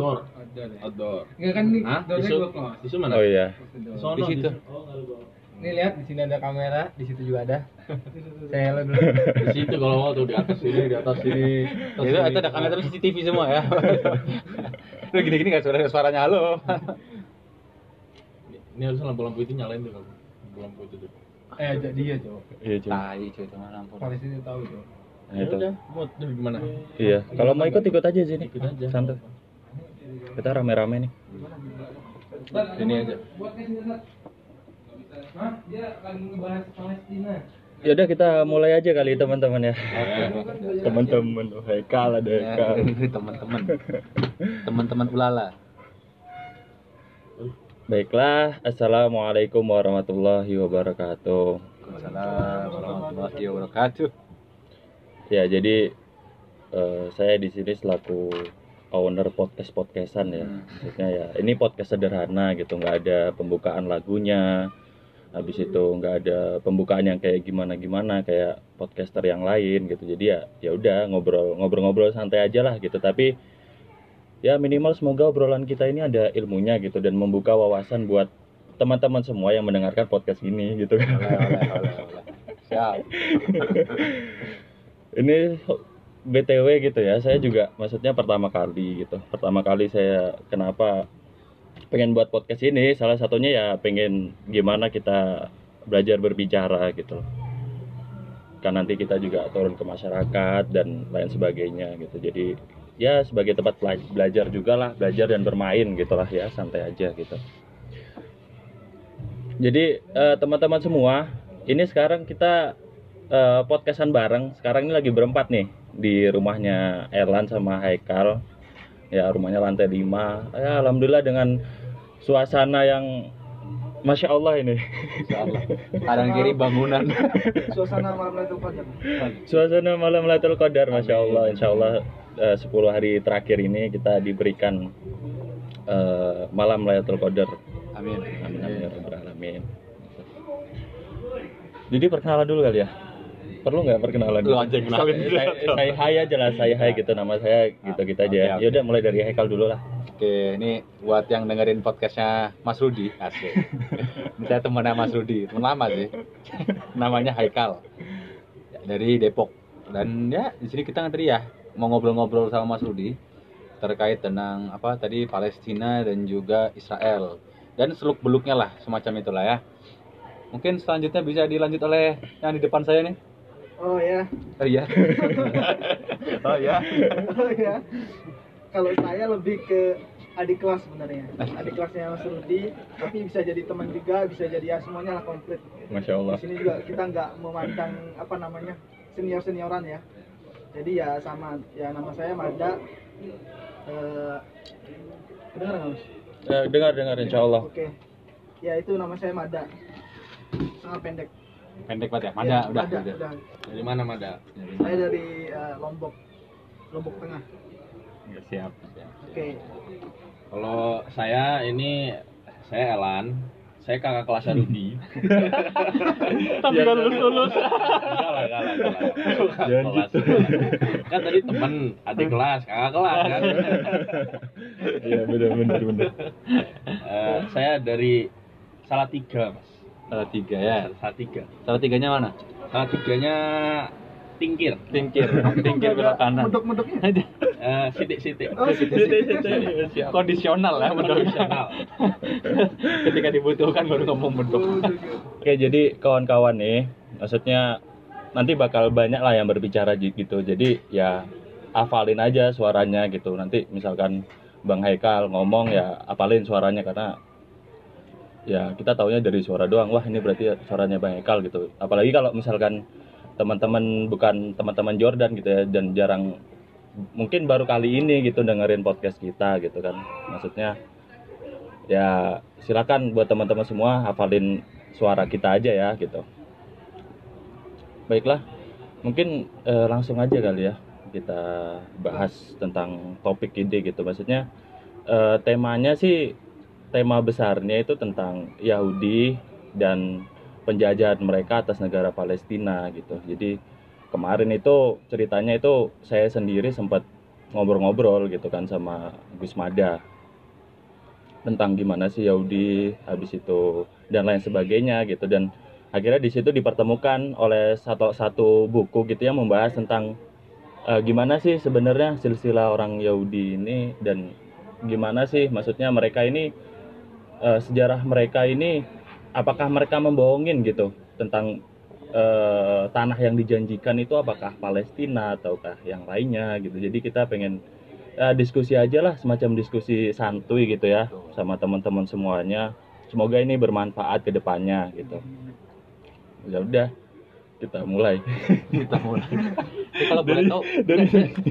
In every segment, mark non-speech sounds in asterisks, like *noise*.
outdoor Outdoor ya. outdoor Enggak kan nih, Hah? outdoornya Isu- gua close. Isu mana Oh iya. Di sono, Di situ. Oh. Nih lihat di sini ada kamera, di situ juga ada. *laughs* Saya dulu. di situ kalau mau tuh di atas sini di atas sini atas Itu sini. itu ada kamera terus CCTV semua ya. *laughs* Lu gini-gini enggak suara suaranya halo. *laughs* ini harus lampu-lampu itu nyalain tuh lampu lampu itu tuh Eh ajak dia, Cok. Iya, cuy. Tai cuy teman ampun. Polisi itu tahu, Cok. Nah, ya itu. udah gimana Iya, kalau mau ikut ikut aja sini. ikut aja Santai. Kita rame-rame nih. ini aja Buat kasih Zat. Hah? Dia lagi ngebahas Palestina. Ya udah kita mulai aja kali teman-teman ya. Teman-teman, oh, Hekal ada Hekal. teman-teman teman-teman ulala Baiklah, assalamualaikum warahmatullahi wabarakatuh. Waalaikumsalam warahmatullahi wabarakatuh Ya jadi eh, saya di sini selaku owner podcast podcastan ya. Maksudnya ya ini podcast sederhana gitu, nggak ada pembukaan lagunya. Habis itu nggak ada pembukaan yang kayak gimana gimana kayak podcaster yang lain gitu. Jadi ya ya udah ngobrol ngobrol-ngobrol santai aja lah gitu. Tapi ya minimal semoga obrolan kita ini ada ilmunya gitu dan membuka wawasan buat teman-teman semua yang mendengarkan podcast ini gitu kan. oleh oleh oleh oleh siap *laughs* ini BTW gitu ya, saya juga maksudnya pertama kali gitu. Pertama kali saya kenapa pengen buat podcast ini, salah satunya ya pengen gimana kita belajar berbicara gitu. Kan nanti kita juga turun ke masyarakat dan lain sebagainya gitu. Jadi ya sebagai tempat bela- belajar juga lah, belajar dan bermain gitulah ya, santai aja gitu. Jadi eh, teman-teman semua, ini sekarang kita eh, podcastan bareng. Sekarang ini lagi berempat nih di rumahnya Erlan sama Haikal. Ya, rumahnya lantai 5. Ya, alhamdulillah dengan suasana yang Masya Allah ini. insyaallah kanan kiri bangunan *laughs* Suasana malam itu pagi. Suasana malam Lailatul Qadar, Masya Allah. Insya Allah eh, 10 hari terakhir ini kita diberikan eh, malam Lailatul Qadar. amin Amin, amin, rabbal alamin. Jadi perkenalan dulu kali ya. Perlu nggak perkenalan? Lu aja yang kenalin. Saya, saya hai aja lah, saya hai gitu nama saya gitu kita aja. Oke, Ya oke. udah mulai dari Haikal dulu lah. Oke, ini buat yang dengerin podcastnya Mas Rudi, asik. *laughs* Ini saya temannya Mas Rudi, teman lama sih. Namanya Haikal, dari Depok. Dan ya di sini kita ngantri ya, mau ngobrol-ngobrol sama Mas Rudi terkait tentang apa tadi Palestina dan juga Israel dan seluk beluknya lah semacam itulah ya. Mungkin selanjutnya bisa dilanjut oleh yang di depan saya nih. Oh ya, Oh iya. *laughs* oh iya. oh ya. Kalau saya lebih ke adik kelas sebenarnya. Adik kelasnya Mas Rudi, tapi bisa jadi teman juga, bisa jadi ya semuanya lah komplit. Masya Allah. Di sini juga kita nggak memandang apa namanya senior senioran ya. Jadi ya sama, ya nama saya Mada. Eh, kedengeran nggak Mas? Eh, dengar dengar Insya Allah. Oke. Ya itu nama saya Mada. Sangat pendek. Pendek banget ya. Mada Ya, udah. Mada, udah. udah. dari mana Mada Saya dari eh, Lombok, Lombok Tengah. Siap. Oke. kalau saya ini saya Elan saya kakak kelasnya Rudi *laughs* Tapi kan lulus lulus. Enggak lah, enggak lah, enggak lah. *laughs* Kakak Jangan kelas. kan tadi teman adik kelas kakak kelas kan Iya benar benar benar. Eh, saya dari Salatiga mas Salah tiga ya. Salatiga Salah tiganya mana? Salatiganya tingkir Tingkir, *laughs* tingkir belok kanan. Menduk-menduknya. *laughs* Eh, sidik-sidik Oh, Siap. Kondisional ya, betul. Kondisional. *laughs* Ketika dibutuhkan baru ngomong bedok. Oke jadi kawan-kawan nih, maksudnya nanti bakal banyak lah yang berbicara gitu. Jadi ya hafalin aja suaranya gitu. Nanti misalkan Bang Haikal ngomong ya hafalin suaranya karena ya kita taunya dari suara doang. Wah ini berarti suaranya Bang Haikal gitu. Apalagi kalau misalkan teman-teman bukan teman-teman Jordan gitu ya dan jarang mungkin baru kali ini gitu dengerin podcast kita gitu kan. Maksudnya ya silakan buat teman-teman semua hafalin suara kita aja ya gitu. Baiklah, mungkin eh, langsung aja kali ya kita bahas tentang topik ini gitu. Maksudnya eh, temanya sih tema besarnya itu tentang Yahudi dan penjajahan mereka atas negara Palestina gitu. Jadi kemarin itu ceritanya itu saya sendiri sempat ngobrol-ngobrol gitu kan sama Gus Mada tentang gimana sih Yahudi habis itu dan lain sebagainya gitu dan akhirnya di situ dipertemukan oleh satu satu buku gitu yang membahas tentang eh, gimana sih sebenarnya silsilah orang Yahudi ini dan gimana sih maksudnya mereka ini eh, sejarah mereka ini apakah mereka membohongin gitu tentang eh, tanah yang dijanjikan itu apakah Palestina ataukah yang lainnya gitu. Jadi kita pengen ya, diskusi aja lah semacam diskusi santuy gitu ya sama teman-teman semuanya. Semoga ini bermanfaat ke depannya gitu. Ya udah kita mulai. *laughs* Kita mulai. Tapi kalau boleh tahu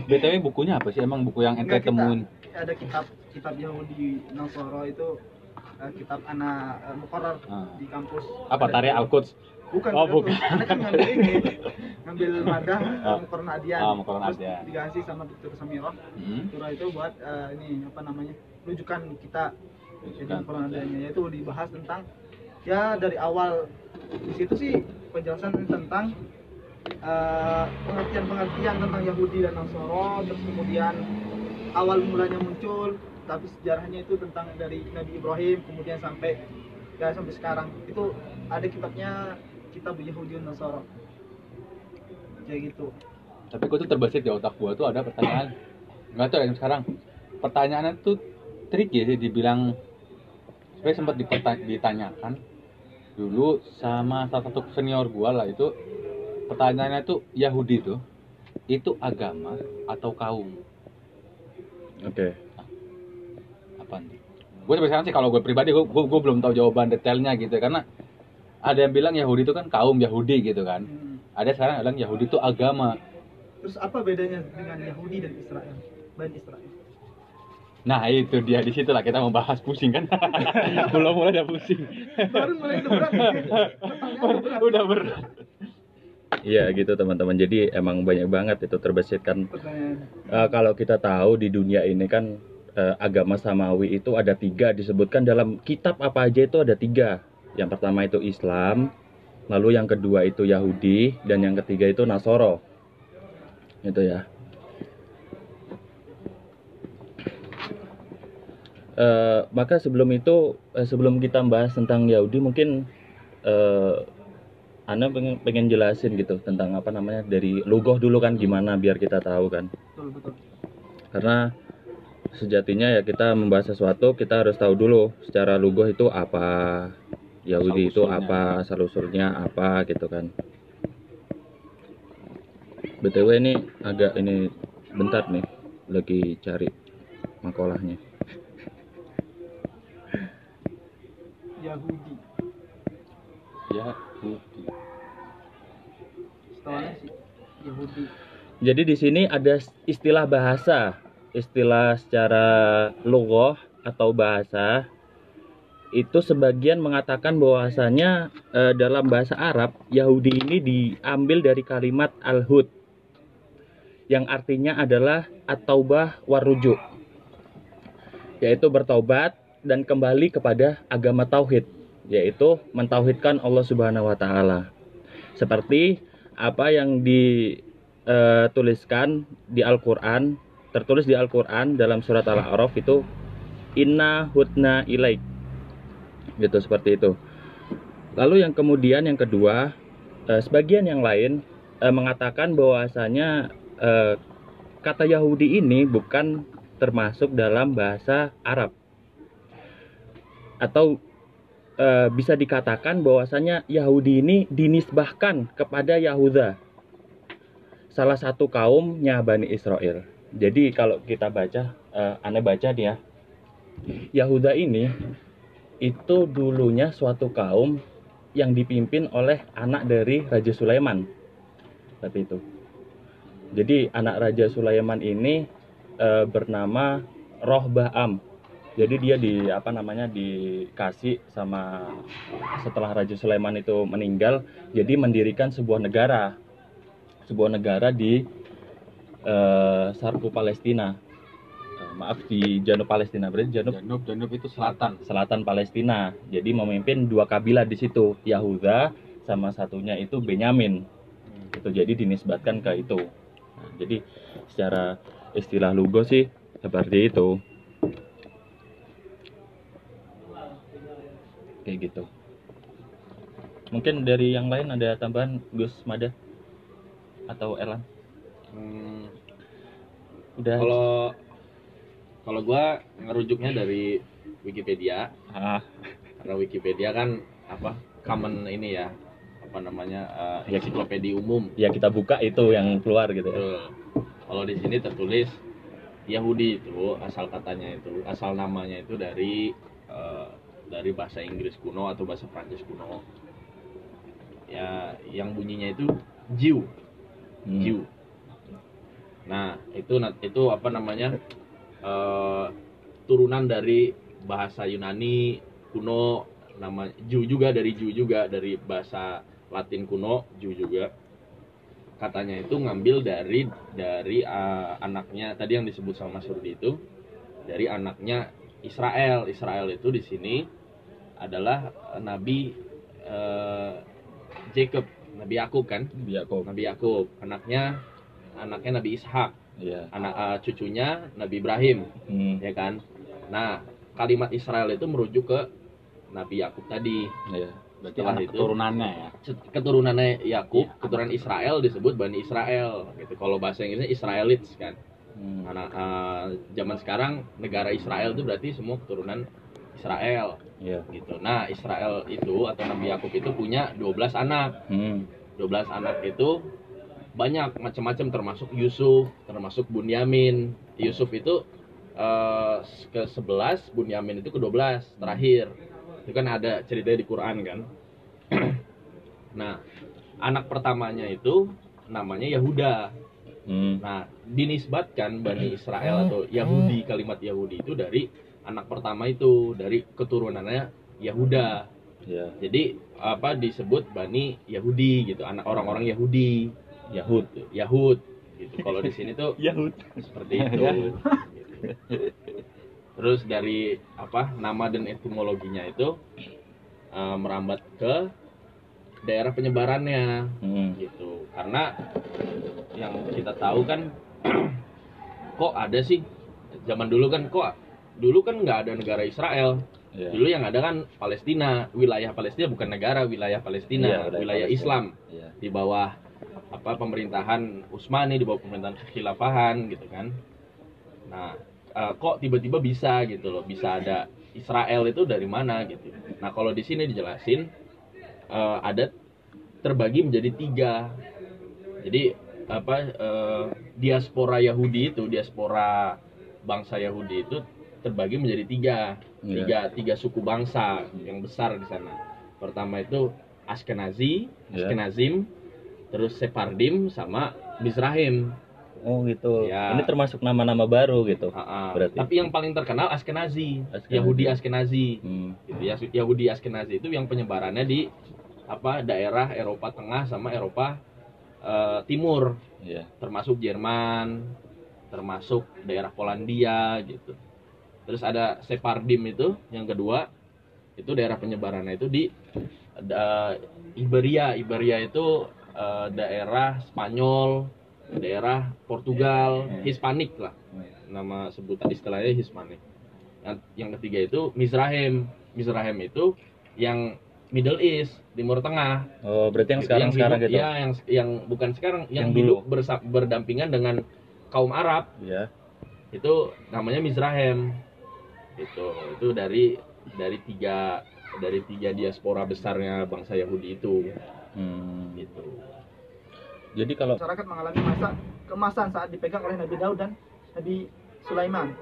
btw bukunya apa sih? Emang buku yang ente temuin? ada kitab kitab Yahudi Nasoro itu eh, kitab anak uh, mukoror Ah. di kampus apa Tarya Al-Quds bukan Oh, bukan. Anak kan ngambil ini *laughs* ngambil madah Ah. mukoror Mukoror terus Nadian. dikasih sama Dr. Samirah hmm. Surah itu buat eh, ini apa namanya rujukan kita jadi Rujukan. mukoror Nadiannya yaitu dibahas tentang ya dari awal di situ sih penjelasan tentang eh, pengertian-pengertian tentang Yahudi dan Nasoro terus kemudian awal mulanya muncul tapi sejarahnya itu tentang dari Nabi Ibrahim kemudian sampai ya sampai sekarang. Itu ada kitabnya kitab Yahudi dan Nasoro kayak gitu. Tapi gue tuh terbesit di otak gue tuh ada pertanyaan. Nggak tahu yang sekarang. Pertanyaannya tuh tricky sih dibilang sebenarnya sempat ditanyakan dulu sama salah satu senior gue lah itu. Pertanyaannya tuh Yahudi tuh itu agama atau kaum? Oke. apa nih gue sampai sekarang sih kalau gue pribadi gue, gue, gue belum tahu jawaban detailnya gitu ya. karena ada yang bilang Yahudi itu kan kaum Yahudi gitu kan Hmm. ada sekarang yang bilang Yahudi itu agama terus apa bedanya dengan Yahudi dan Israel Bani Israel Nah itu dia di situ lah kita membahas pusing kan. *laughs* Belum mulai udah pusing. baru mulai itu berat berat. udah berat. Iya gitu teman-teman. Jadi emang banyak banget itu terbesit kan. pertanyaan Eh, kalau kita tahu di dunia ini kan eh, agama samawi itu ada tiga disebutkan dalam kitab apa aja itu ada tiga. Yang pertama itu Islam, lalu yang kedua itu Yahudi, dan yang ketiga itu Nasoro. Itu ya. Eh, maka sebelum itu, eh, sebelum kita bahas tentang Yahudi, mungkin eh, Anda pengen, pengen jelasin gitu tentang apa namanya dari logo dulu kan gimana biar kita tahu kan betul betul karena sejatinya ya kita membahas sesuatu kita harus tahu dulu secara lugoh itu apa Yahudi itu apa asal usulnya apa gitu kan. Btw ini agak ini bentar nih lagi cari makolahnya. Yahudi. Yahudi. setelahnya Yahudi. Jadi di sini ada istilah bahasa istilah secara logoh atau bahasa itu sebagian mengatakan bahwasanya eh, dalam bahasa Arab Yahudi ini diambil dari kalimat al-hud yang artinya adalah at-taubah warujuk yaitu bertaubat dan kembali kepada agama tauhid yaitu mentauhidkan Allah Subhanahu wa taala. Seperti apa yang dituliskan di Al-Qur'an tertulis di Al-Qur'an dalam surat Al-A'raf itu inna hudna ilaik. Gitu seperti itu. Lalu yang kemudian yang kedua eh, sebagian yang lain eh, mengatakan bahwasanya eh, kata Yahudi ini bukan termasuk dalam bahasa Arab. Atau eh, bisa dikatakan bahwasanya Yahudi ini dinisbahkan kepada Yahuda salah satu kaumnya Bani Israel jadi kalau kita baca eh, aneh baca nih ya. Yahuda ini itu dulunya suatu kaum yang dipimpin oleh anak dari Raja Sulaiman. Seperti itu. Jadi anak Raja Sulaiman ini eh, bernama Rohbaham. Jadi dia di apa namanya dikasih sama setelah Raja Sulaiman itu meninggal jadi mendirikan sebuah negara. Sebuah negara di eh, Sarku Palestina Eh, maaf di Janub Palestina berarti Janub Janub, Janub itu selatan. selatan Palestina. Jadi memimpin dua kabilah di situ, Yahuda sama satunya itu Benyamin. Itu jadi dinisbatkan ke itu. Nah, jadi secara istilah lugo sih seperti itu kayak gitu mungkin dari yang lain ada tambahan Gus Mada atau Elan Hmm, udah kalau kalau gua ngerujuknya dari Wikipedia ah, karena Wikipedia kan apa common ini ya apa namanya Ya. ensiklopedia umum ya kita buka itu yang keluar gitu ya. Kalau di sini tertulis Yahudi itu asal katanya itu asal namanya itu dari eh, dari bahasa Inggris kuno atau bahasa Prancis kuno. Ya, yang bunyinya itu Jew, Hmm. Jew. Nah, itu itu apa namanya? eh, turunan dari bahasa Yunani kuno nama Jew juga dari Jew juga dari bahasa Latin kuno Jew juga katanya itu ngambil dari dari uh, anaknya tadi yang disebut sama Mas Rudi itu dari anaknya Israel. Israel itu di sini adalah uh, nabi uh, Jacob, Nabi Yakub kan? Yakub Nabi Yakub, anaknya anaknya Nabi Ishak, ya anak uh, cucunya Nabi Ibrahim, hmm. ya kan? Nah, kalimat Israel itu merujuk ke Nabi Yakub tadi. ya Berarti Setelah anak itu- keturunannya ya. keturunannya Yakub, Iya. keturunan Israel disebut Bani Israel. Gitu. Kalau bahasa Inggrisnya Israelites kan. Hmm. Anak eh, zaman sekarang negara Israel itu berarti semua keturunan Israel ya gitu. Nah, Israel itu atau Nabi Yakub itu punya 12 anak. hmm. 12 anak itu banyak macam-macam termasuk Yusuf, termasuk Bunyamin. Yusuf itu eh, ke 11, Bunyamin itu ke 12 terakhir. Itu kan ada ceritanya di Quran kan. *clears throat* nah, anak pertamanya itu namanya Yahuda. Hmm. Nah, dinisbatkan Bani Israel atau Yahudi, kalimat Yahudi itu dari anak pertama itu, dari keturunannya Yahuda. ya Jadi apa disebut Bani Yahudi gitu, anak orang-orang Yahudi, Yahud Yahud gitu. Kalau di sini tuh *laughs* Yahud seperti itu. *laughs* Gitu. Terus dari apa nama dan etimologinya itu eh, merambat ke daerah penyebarannya hmm. gitu karena yang kita tahu kan *clears throat* kok ada sih zaman dulu kan kok dulu kan nggak ada negara Israel ya. dulu yang ada kan Palestina wilayah Palestina bukan negara wilayah Palestina Iya, wilayah, wilayah Palestina. Islam ya di bawah apa pemerintahan Utsmani di bawah pemerintahan kekhilafahan gitu kan. Nah eh, kok tiba-tiba bisa gitu loh bisa ada Israel itu dari mana gitu. Nah kalau di sini dijelasin eh, ada terbagi menjadi tiga. Jadi apa eh, diaspora Yahudi itu diaspora bangsa Yahudi itu terbagi menjadi tiga. Iya. tiga tiga suku bangsa yang besar di sana. Pertama itu Ashkenazi Iya. Ashkenazim terus Sephardim sama Mizrahim oh gitu Ya. ini termasuk nama-nama baru gitu Ah, ah. Berarti. tapi yang paling terkenal Ashkenazi, Ashkenazi. Yahudi Ashkenazi hmm. gitu ya Yahudi Ashkenazi itu yang penyebarannya di apa daerah Eropa Tengah sama Eropa eh, Timur ya termasuk Jerman termasuk daerah Polandia gitu terus ada Sephardim itu yang kedua itu daerah penyebarannya itu di da- Iberia Iberia itu eh, daerah Spanyol daerah Portugal Hispanik lah. Nama sebutan istilahnya Hispanik. Yang, yang ketiga itu Mizrahem. Mizrahem itu yang Middle East Timur Tengah. Oh berarti yang sekarang sekarang hidup- gitu? ya yang yang bukan sekarang yang, Yang dulu. bersa- berdampingan dengan kaum Arab. Ya itu namanya Mizrahem. Itu itu dari dari tiga dari tiga diaspora besarnya bangsa Yahudi itu hmm. gitu jadi kalau masyarakat mengalami masa keemasan saat dipegang oleh Nabi Daud dan Nabi Sulaiman.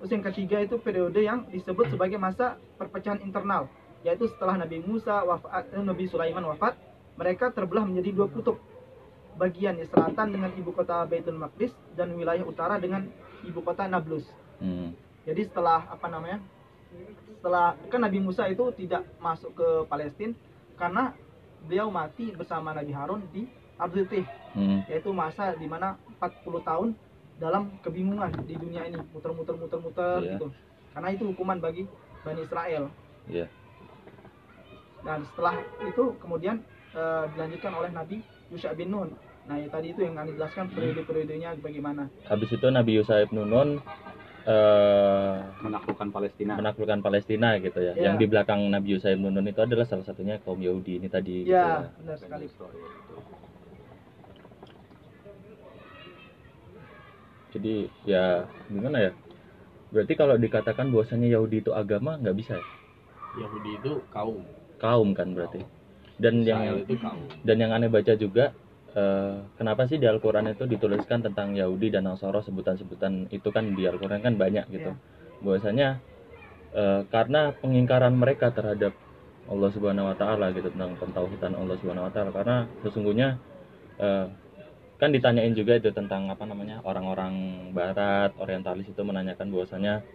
Terus yang ketiga itu periode yang disebut sebagai masa perpecahan internal, yaitu setelah Nabi Musa wafat, eh, Nabi Sulaiman wafat, mereka terbelah menjadi dua kutub. Bagian di selatan dengan ibu kota Baitul Maqdis dan wilayah utara dengan ibu kota Nablus. hmm. Jadi setelah apa namanya? Setelah kan Nabi Musa itu tidak masuk ke Palestina karena beliau mati bersama Nabi Harun di Ardutih Hmm. yaitu masa di mana 40 tahun dalam kebingungan di dunia ini muter-muter muter-muter Iya. gitu karena itu hukuman bagi Bani Israel Iya. dan setelah itu kemudian eh, dilanjutkan oleh Nabi Yusha bin Nun nah ya tadi itu yang kami jelaskan periode-periodenya bagaimana habis itu Nabi Yusuf Nunun eh, menaklukkan Palestina menaklukkan Palestina gitu ya. Ya. Yang di belakang Nabi Yusuf Nunun itu adalah salah satunya kaum Yahudi ini tadi. gitu ya benar sekali Jadi ya gimana ya? Berarti kalau dikatakan bahwasanya Yahudi itu agama nggak bisa ya? Yahudi itu kaum Kaum kan berarti. Dan Israel yang itu kaum dan yang aneh baca juga eh, kenapa sih di Al-Qur'an itu dituliskan tentang Yahudi dan Nasara sebutan-sebutan? Itu kan di Al-Qur'an kan banyak gitu. Bahwasanya eh, karena pengingkaran mereka terhadap Allah Subhanahu wa taala gitu tentang pentauhidan Allah Subhanahu wa taala. Karena sesungguhnya eh, kan ditanyain juga itu tentang apa namanya orang-orang barat orientalis itu menanyakan bahwasanya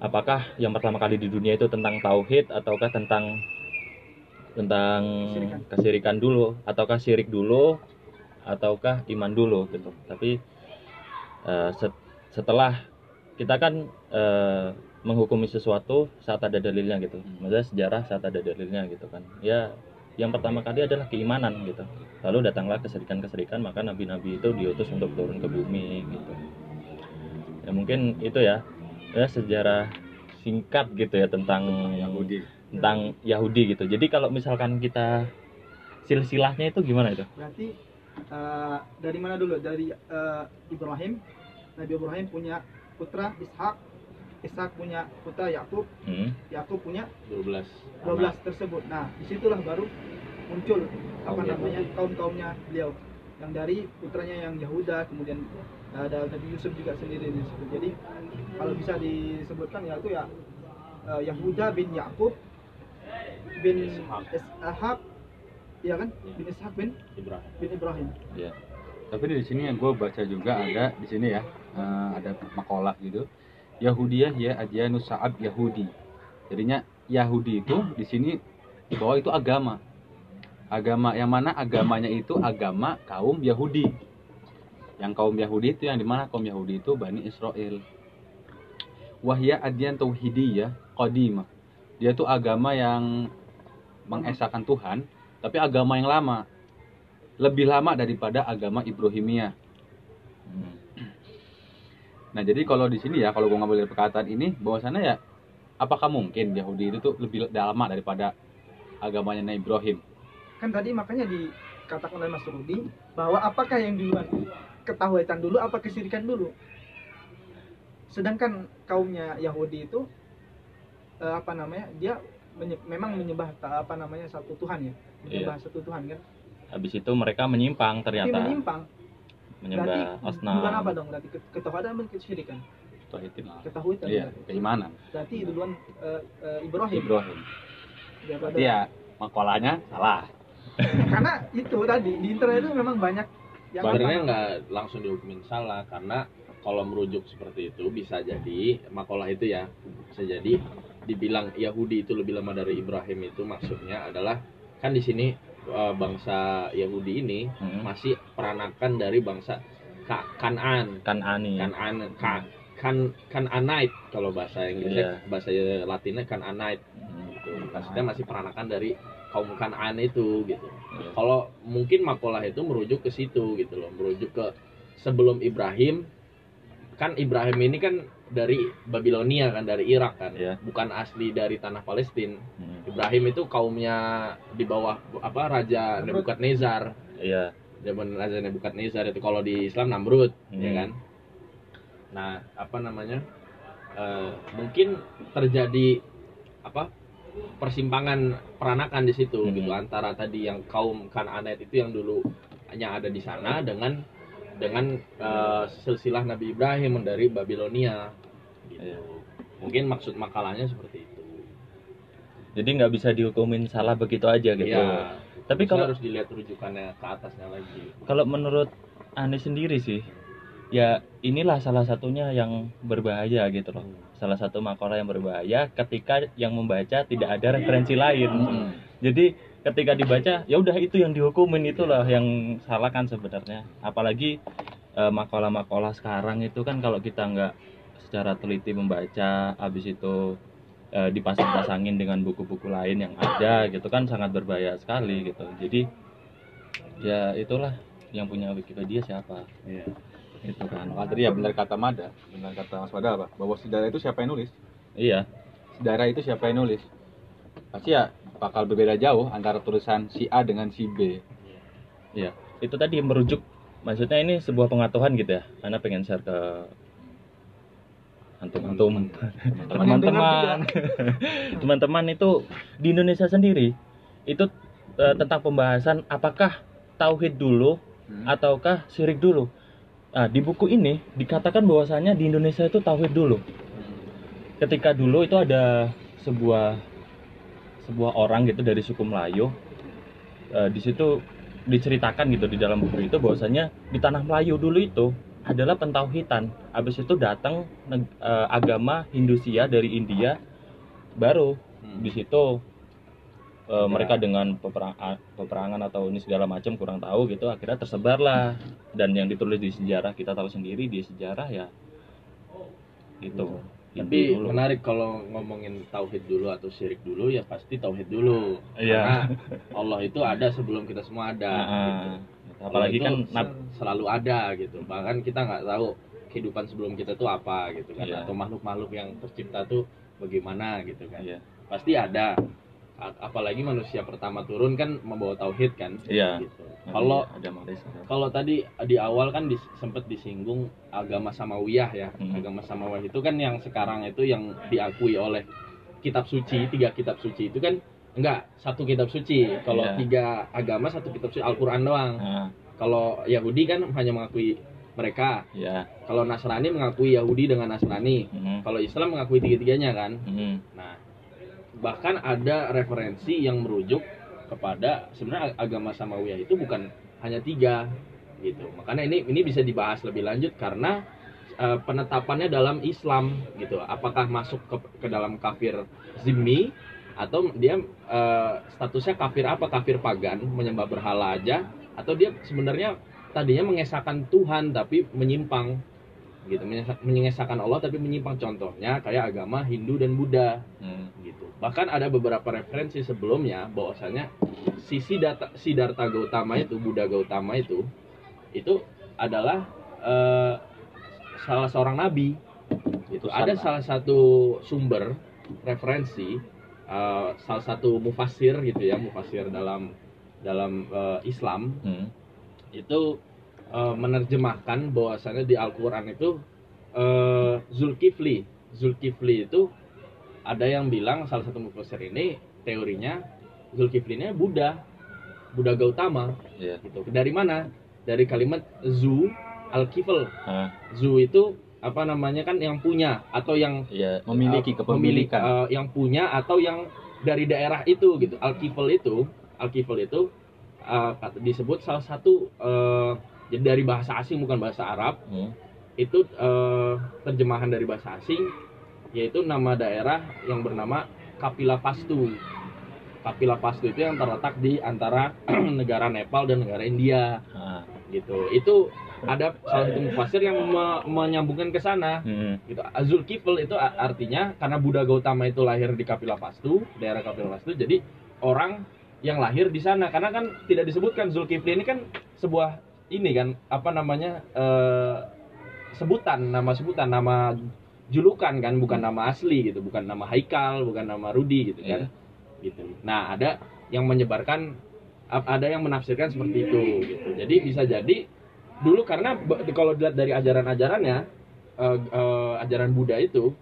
apakah yang pertama kali di dunia itu tentang tauhid ataukah tentang tentang Kesirikan. kesirikan dulu ataukah syirik dulu ataukah iman dulu gitu. Tapi set- setelah kita kan eh, menghukumi sesuatu saat ada dalilnya gitu. Maksudnya sejarah saat ada dalilnya gitu kan. Ya yang pertama kali adalah keimanan gitu. Lalu datanglah keserikan-keserikan maka nabi-nabi itu diutus untuk turun ke bumi gitu. Ya mungkin itu ya. Ya sejarah singkat gitu ya tentang Yahudi tentang Yahudi gitu. Jadi kalau misalkan kita silsilahnya itu gimana itu? Berarti eh, dari mana dulu? Dari eh, Ibrahim. Nabi Ibrahim punya putra Ishak. Ishak punya putra Yakub. Hmm. Yakub punya 12 12 tersebut. Nah, di situlah baru muncul apa Kaum namanya Yahudi. kaum kaumnya beliau. Yang dari putranya yang Yahuda kemudian ada Nabi Yusuf juga sendiri di situ. Jadi kalau bisa disebutkan ya itu ya eh, Yahuda bin Yakub bin. Ishak ya kan? Bin Ishak bin Ibrahim. bin Ibrahim. ya tapi di sini yang gue baca juga ada di sini ya eh, ada makalah gitu. Yahudiyah ya Adyanus Sa'ab Yahudi. Jadinya Yahudi itu di sini di bawah itu agama. Agama yang mana? Agamanya itu agama kaum Yahudi. Yang kaum Yahudi itu yang di mana kaum Yahudi itu Bani Israel. Wahya adyan tauhidiyah qadimah dia tuh agama yang mengesahkan Tuhan tapi agama yang lama lebih lama daripada agama Ibrahimiyah Hmm. Nah jadi kalau di sini ya kalau gue ngambil dari perkataan ini bahwasannya ya apakah mungkin Yahudi itu tuh lebih lama daripada agamanya Nabi Ibrahim? Kan tadi makanya dikatakan oleh Mas Rudi bahwa apakah yang duluan ketahuan dulu apa kesirikan dulu. Sedangkan kaumnya Yahudi itu eh, apa namanya? Dia menye- memang menyembah apa namanya satu Tuhan ya. Menyembah satu Tuhan kan. habis itu mereka menyimpang Tapi ternyata menyimpang. Berarti menyembah asnam duluan apa dong? Berarti ke- ketahuan dan lah. Ketahuan Iya, keimanan. Berarti duluan eh, eh, Ibrahim. Ibrahim. Ya makolanya salah. *laughs* Karena itu tadi di internet itu memang banyak yang sebenarnya nggak langsung dihukumin salah karena kalau merujuk seperti itu bisa jadi makalah itu ya bisa jadi dibilang Yahudi itu lebih lama dari Ibrahim itu maksudnya adalah kan di sini eh, bangsa Yahudi ini Hmm. masih peranakan dari bangsa Ka Kanan kan ani Kanan Ka kan Kananite kalau bahasa Inggrisnya Iya. bahasa Latinnya Kananite Hmm. gitu. maksudnya masih peranakan dari kaum Kanan itu gitu Iya. kalau mungkin makalah itu merujuk ke situ gitu loh merujuk ke sebelum Ibrahim kan Ibrahim ini kan dari Babilonia kan dari Irak kan Iya. bukan asli dari tanah Palestina Hmm. Ibrahim itu kaumnya di bawah apa Raja Nebukadnezar iya zaman Raja Nebukadnezar itu kalau di Islam Namrud Hmm. ya kan nah apa namanya eh, mungkin terjadi apa persimpangan peranakan di situ Hmm. gitu antara tadi yang kaum Kanaanet itu yang dulu hanya ada di sana dengan dengan eh, silsilah Nabi Ibrahim dari Babilonia. Gitu. Iya. mungkin maksud makalahnya seperti itu. Jadi nggak bisa dihukumin salah begitu aja gitu. Iya. Tapi kalau- harus dilihat rujukannya ke atasnya lagi. kalau menurut Anies sendiri sih ya inilah salah satunya yang berbahaya gitu loh. Salah satu makalah yang berbahaya ketika yang membaca tidak ada referensi lain. Hmm. jadi ketika dibaca ya udah itu yang dihukumin itulah yang salah kan sebenarnya apalagi eh, makalah-makalah sekarang itu kan kalau kita nggak secara teliti membaca habis itu eh, dipasang-pasangin dengan buku-buku lain yang ada gitu kan sangat berbahaya sekali gitu jadi ya itulah yang punya Wikipedia siapa Iya. itu kan tadi ya benar kata Mada, benar kata Mas Mada apa? Bahwa sejarah itu siapa yang nulis? iya Sejarah itu siapa yang nulis? Pasti ya bakal berbeda jauh antara tulisan si A dengan si B. iya. Itu tadi merujuk maksudnya ini sebuah pengetahuan gitu ya karena pengen share ke antum-antum teman-teman. Teman-teman. Itu di Indonesia sendiri itu eh, tentang pembahasan apakah tauhid dulu Hmm. ataukah syirik dulu. Nah di buku ini dikatakan bahwasanya di Indonesia itu tauhid dulu. Ketika dulu itu ada sebuah sebuah orang gitu dari suku Melayu eh, di situ diceritakan gitu di dalam buku itu bahwasanya di tanah Melayu dulu itu adalah pentauhidan habis itu datang eh, agama Hindusia dari India baru Hmm. di situ eh, Ya. mereka dengan peperang- a- peperangan atau ini segala macam kurang tahu gitu akhirnya tersebarlah dan yang ditulis di sejarah kita tahu sendiri di sejarah ya gitu Tapi dulu. menarik kalau ngomongin tauhid dulu atau syirik dulu ya pasti tauhid dulu. Iya. Karena Allah itu ada sebelum kita semua ada. Ah, gitu. apalagi kan selalu ada gitu. Bahkan kita nggak tahu kehidupan sebelum kita tuh apa gitu kan Iya. atau makhluk-makhluk yang tercipta tuh bagaimana gitu kan. iya Pasti ada. Apalagi manusia pertama turun kan membawa tauhid kan. Iya. Gitu. Kalau kalau tadi di awal kan dis, sempat disinggung agama samawiyah ya. Hmm. Agama samawiyah itu kan yang sekarang itu yang diakui oleh kitab suci, tiga kitab suci itu kan enggak satu kitab suci. Kalau Iya. tiga agama satu kitab suci Al-Qur'an doang. Ah, Kalau Yahudi kan hanya mengakui mereka. iya Kalau Nasrani mengakui Yahudi dengan Nasrani. Mhm. Kalau Islam mengakui tiga-tiganya kan. Mhm. Nah, bahkan ada referensi yang merujuk kepada sebenarnya agama Samawiyah itu bukan hanya tiga gitu. Makanya ini ini bisa dibahas lebih lanjut karena eh, penetapannya dalam Islam gitu. Apakah masuk ke, ke dalam kafir zimmi atau dia eh, statusnya kafir apa? Kafir pagan, menyembah berhala aja atau dia sebenarnya tadinya mengesahkan Tuhan tapi menyimpang gitu, Menyesa- mengesahkan Allah tapi menyimpang contohnya kayak agama Hindu dan Buddha Hmm. gitu. Bahkan ada beberapa referensi sebelumnya bahwasanya si Siddhartha, Siddhartha Gautama itu, Buddha Gautama itu, itu adalah eh, salah seorang nabi. Gitu. Utusan Ada lah. salah satu sumber referensi, eh, salah satu mufasir gitu ya, mufasir dalam dalam eh, Islam Hmm. itu eh, menerjemahkan bahwasannya di Al-Qur'an itu eh, Zulkifli. Zulkifli itu ada yang bilang salah satu mufasir ini teorinya Zulkifli ini Buddha. Buddha Gautama Iya. gitu. Dari mana? Dari kalimat zu al-kifl. Ah, Zu itu apa namanya kan yang punya atau yang iya. Memiliki uh, kepemilikan. memiliki, uh, yang punya atau yang dari daerah itu gitu. Al-Kifl itu, Al-Kifl itu uh, disebut salah satu uh, jadi dari bahasa asing bukan bahasa Arab, Hmm. itu uh, terjemahan dari bahasa asing yaitu nama daerah yang bernama Kapila Pastu. Kapila Pastu itu yang terletak di antara *clears throat* negara Nepal dan negara India Ah, gitu. Itu ada salah satu mufasir yang me- menyambungkan ke sana hmm. gitu. Azul Kifl itu artinya karena Buddha Gautama itu lahir di Kapila Pastu, daerah Kapila Pastu, jadi orang yang lahir di sana karena kan tidak disebutkan Zulkifli ini kan sebuah ini kan apa namanya eh, sebutan nama sebutan nama julukan kan bukan nama asli gitu bukan nama Haikal bukan nama Rudi gitu kan. Gitu. Nah ada yang menyebarkan ada yang menafsirkan seperti itu gitu. Jadi bisa jadi dulu karena kalau dilihat dari ajaran-ajarannya eh, eh, ajaran Buddha itu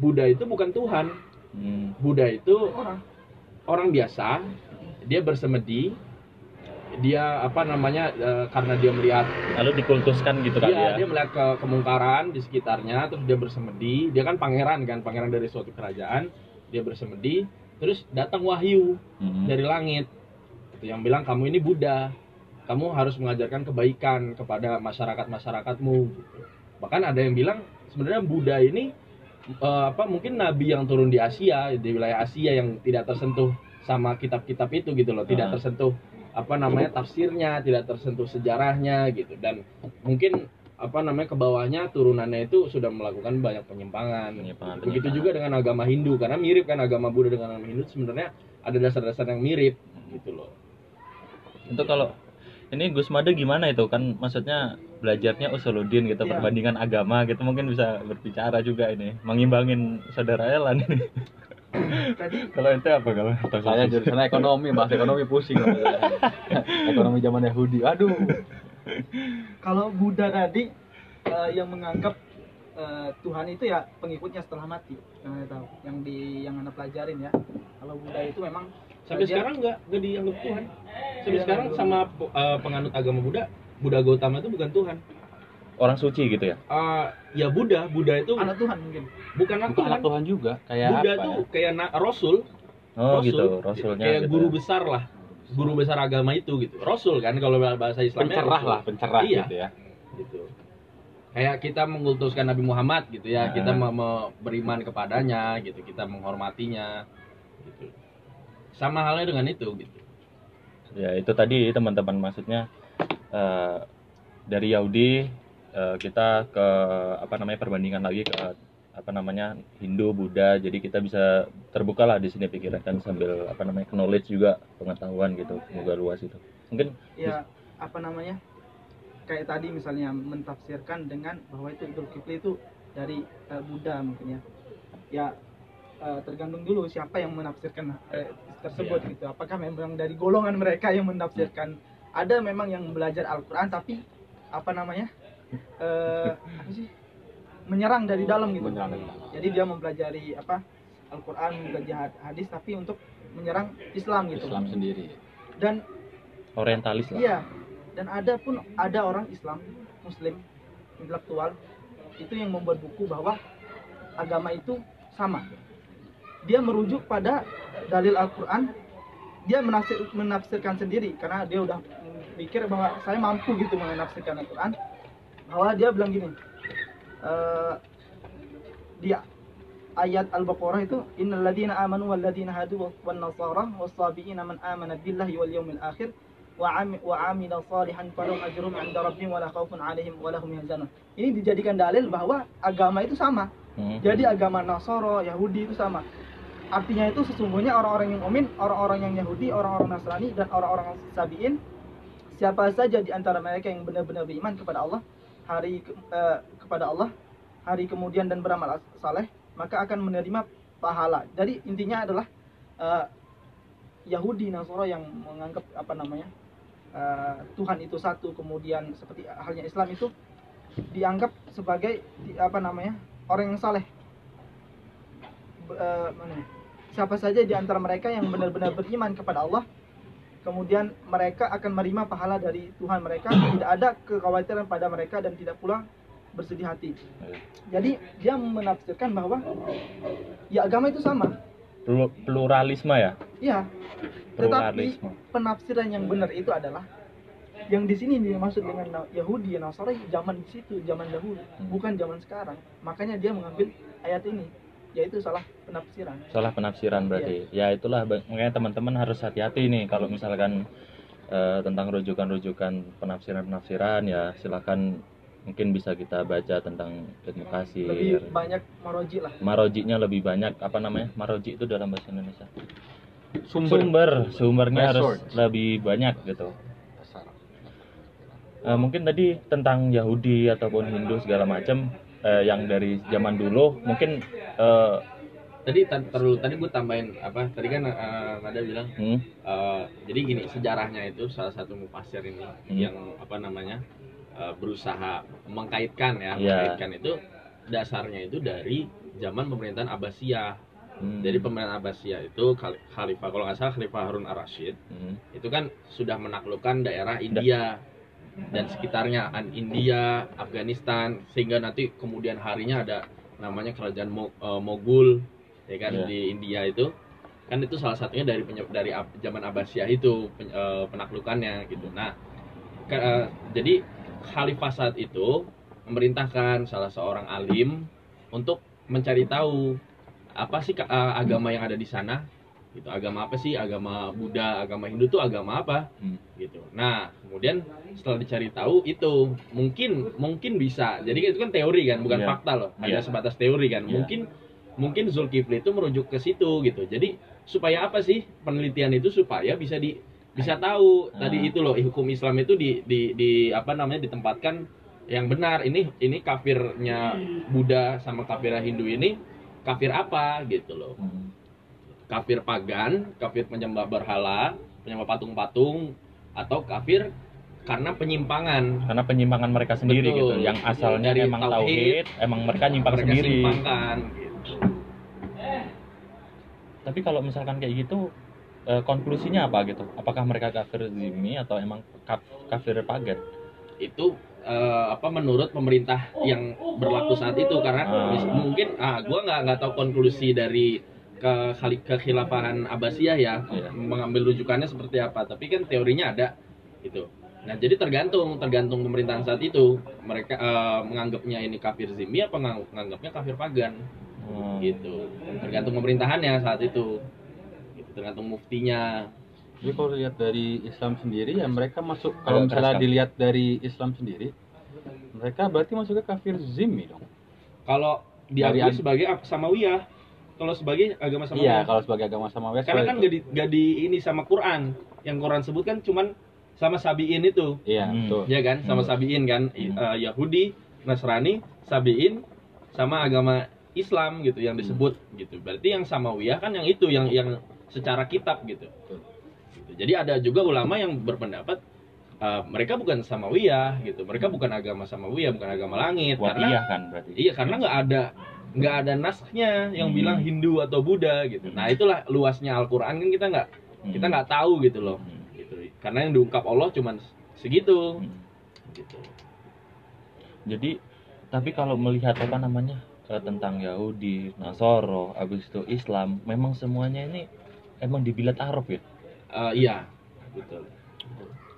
Buddha itu bukan Tuhan. Hmm. Buddha itu orang. orang biasa dia bersemedi dia apa namanya eh, karena dia melihat Lalu dikultuskan gitu kali dia, ya. dia melihat ke kemungkaran di sekitarnya terus dia bersemedi dia kan pangeran kan pangeran dari suatu kerajaan dia bersemedi terus datang wahyu Hmm. dari langit itu yang bilang kamu ini Buddha kamu harus mengajarkan kebaikan kepada masyarakat masyarakatmu gitu. bahkan ada yang bilang sebenarnya Buddha ini eh, apa mungkin nabi yang turun di Asia di wilayah Asia yang tidak tersentuh sama kitab-kitab itu gitu loh tidak Ah. tersentuh apa namanya tafsirnya tidak tersentuh sejarahnya gitu dan mungkin apa namanya ke bawahnya turunannya itu sudah melakukan banyak penyimpangan. Penyimpangan- Begitu penyimpangan. juga dengan agama Hindu karena mirip kan agama Buddha dengan agama Hindu sebenarnya ada dasar-dasar yang mirip gitu loh. Itu kalau ini Gus Made gimana itu kan maksudnya belajarnya usuluddin gitu Iya. perbandingan agama gitu mungkin bisa berbicara juga ini mengimbangin saudara Elan ini Tadi kalau ente apa kalau Saya jurusan ekonomi, bahas ekonomi pusing. kalau *laughs* saya. ekonomi zaman Yahudi. Aduh. kalau Buddha tadi eh, yang menganggap eh, Tuhan itu ya pengikutnya setelah mati yang anda tahu yang di yang anda pelajarin ya kalau Buddha itu memang Sampai dia- sekarang nggak nggak dianggap Tuhan. Sampai Iya, sekarang sama uh, penganut agama Buddha, Buddha Gautama itu bukan Tuhan. Orang suci gitu ya Uh, ya Buddha, Buddha itu anak Tuhan mungkin bukan anak Bukan Tuhan. anak Tuhan juga. Kayak Buddha apa? tuh ya? kayak na- Rasul, oh Rasul, gitu rasulnya kayak gitu guru ya. besar lah, guru besar agama itu gitu. Rasul kan kalau bahasa Islamnya pencerah Rasul. lah, pencerah Iya. gitu ya. gitu. Kayak kita mengutuskan Nabi Muhammad gitu ya, Nah. kita me- me- beriman kepadanya gitu, kita menghormatinya gitu. Sama halnya dengan itu gitu. ya itu tadi teman-teman maksudnya eh, dari Yahudi eh, kita ke apa namanya perbandingan lagi ke apa namanya Hindu Buddha. Jadi kita bisa terbuka lah di sini pikiran kan sambil apa namanya knowledge juga pengetahuan gitu semoga luas itu. Mungkin ya apa namanya kayak tadi misalnya mentafsirkan dengan bahwa itu Dzulkifli itu dari eh, Buddha mungkin ya. Ya eh, tergantung dulu siapa yang menafsirkan eh, tersebut Iya. gitu. Apakah memang dari golongan mereka yang menafsirkan? Ada memang yang belajar Al-Quran tapi apa namanya eh, apa sih menyerang dari dalam gitu Menyerang dari dalam. jadi dia mempelajari apa Al-Quran mempelajari hadis tapi untuk menyerang Islam gitu Islam sendiri. dan orientalis lah Iya. Dan ada pun ada orang Islam, Muslim, intelektual itu yang membuat buku bahwa agama itu sama. Dia merujuk pada dalil Al-Qur'an. Dia menafsir, menafsirkan sendiri karena dia udah mikir bahwa saya mampu gitu menafsirkan Al-Qur'an. Bahwa dia bilang gini. eh, dia ayat Al-Baqarah itu innal ladzina amanu wal ladzina hadu wan nasara was sabiina man amana billahi wal yawmil akhir wa ami- wa amila salihan falahum ajrum 'inda rabbihim wala khaufun 'alaihim wala hum yahzanun. Ini dijadikan dalil bahwa agama itu sama. Hmm. Jadi agama Nasoro, Yahudi itu sama. Artinya itu sesungguhnya orang-orang yang mukmin, orang-orang yang Yahudi, orang-orang Nasrani dan orang-orang Sabiin siapa saja di antara mereka yang benar-benar beriman kepada Allah, hari eh, kepada Allah, hari kemudian dan beramal saleh, maka akan menerima pahala. Jadi intinya adalah eh, Yahudi Nasoro yang menganggap apa namanya eh, Tuhan itu satu, kemudian seperti halnya Islam itu dianggap sebagai apa namanya orang yang saleh. Eh, ya? Siapa saja di antara mereka yang benar-benar beriman kepada Allah, kemudian mereka akan menerima pahala dari Tuhan mereka, tidak ada kekhawatiran pada mereka dan tidak pula bersedih hati. Jadi dia menafsirkan bahwa ya agama itu sama. Plur- pluralisme ya? Iya. Tetapi penafsiran yang benar itu adalah yang di sini dimaksud dengan Yahudi Nasrani zaman di situ zaman dahulu. Bukan zaman sekarang. Makanya dia mengambil ayat ini yaitu salah penafsiran. Salah penafsiran berarti. Ya itulah. Ba- makanya teman-teman harus hati-hati nih kalau misalkan eh, tentang rujukan-rujukan penafsiran-penafsiran ya silakan mungkin bisa kita baca tentang ilmu kasir. Lebih banyak maroji lah. Marojinya lebih banyak apa namanya? Maroji itu dalam bahasa Indonesia. Sumber. sumber. Sumbernya harus lebih banyak gitu. Eh, mungkin tadi tentang Yahudi ataupun Hindu segala macam eh, yang dari zaman dulu mungkin eh, Tadi terlalu tadi gue tambahin apa? Tadi kan eh, Nada bilang hmm, eh, jadi gini sejarahnya itu salah satu mufasir ini Hmm. yang apa namanya eh, berusaha mengkaitkan ya, Iya. mengkaitkan itu dasarnya itu dari zaman pemerintahan Abbasiyah. hmm, Jadi pemerintahan Abbasiyah itu Khal- Khalifah kalau nggak salah Khalifah Harun ar-Rasyid hmm, itu kan sudah menaklukkan daerah India dan sekitarnya An India, Afghanistan sehingga nanti kemudian harinya ada namanya kerajaan Mo- eh, Mogul ya kan Iya. di India itu kan itu salah satunya dari dari zaman Abbasiyah itu pen- eh, penaklukannya gitu. Nah, ke- eh, jadi khalifah saat itu memerintahkan salah seorang alim untuk mencari tahu apa sih eh, agama yang ada di sana gitu. Agama apa sih? Agama Buddha agama Hindu tuh agama apa? Hmm. gitu. Nah kemudian setelah dicari tahu itu mungkin mungkin bisa. Jadi itu kan teori kan bukan Iya. fakta loh. Hanya Iya. sebatas teori kan. Iya. mungkin mungkin Zulkifli itu merujuk ke situ gitu. Jadi supaya apa sih penelitian itu? Supaya bisa di bisa tahu. Tadi Ah. itu loh hukum Islam itu di di di apa namanya ditempatkan yang benar. Ini ini kafirnya Buddha sama kafirnya Hindu ini kafir apa? Gitu loh. Hmm. Kafir pagan kafir penyembah berhala penyembah patung-patung atau kafir karena penyimpangan karena penyimpangan mereka sendiri Betul. gitu yang asalnya Dari emang tauhid, emang mereka nyimpang mereka sendiri gitu. tapi kalau misalkan kayak gitu eh, konklusinya apa gitu apakah mereka kafir zimmi atau emang kaf- kafir pagan itu eh, apa menurut pemerintah yang berlaku saat itu karena Ah. mungkin ah gua nggak nggak tahu konklusi dari ke kekhilafahan Abbasiyah ya Iya. mengambil rujukannya seperti apa. Tapi kan teorinya ada gitu. Nah jadi tergantung tergantung pemerintahan saat itu. Mereka eh, menganggapnya ini kafir zimmi apa mengang- menganggapnya kafir pagan. Hmm. gitu. Tergantung pemerintahannya saat itu. Gitu, tergantung muftinya. Jadi kalau lihat dari Islam sendiri ya mereka masuk kalau Agak misalnya dilihat dari Islam sendiri mereka berarti masuknya kafir zimmi dong. kalau diakui sebagai samawiyah kalau sebagai agama samawiyah Iya, kalau sebagai agama Samawiyah karena kan itu. gak di, gak di ini sama Quran yang Quran sebut kan cuman sama Sabiin itu Iya, Hmm. betul. ya kan sama Hmm. Sabiin kan Hmm. eh, Yahudi Nasrani Sabiin sama agama Islam gitu yang disebut gitu berarti yang samawiyah kan yang itu yang yang secara kitab gitu Betul. Gitu. jadi ada juga ulama yang berpendapat eh, mereka bukan samawiyah gitu mereka bukan agama samawiyah bukan agama langit karena Watiyah kan berarti Iya karena nggak ada nggak ada naskahnya yang Hmm. bilang Hindu atau Buddha gitu. Nah itulah luasnya Al-Quran kan kita nggak Hmm. kita nggak tahu gitu loh. Hmm. Gitu. Karena yang diungkap Allah cuman segitu. Hmm. Gitu. Jadi tapi kalau melihat apa namanya eh, tentang Yahudi, Nasoro, habis itu Islam, memang semuanya ini emang dibilat Arab ya. Eh, iya betul.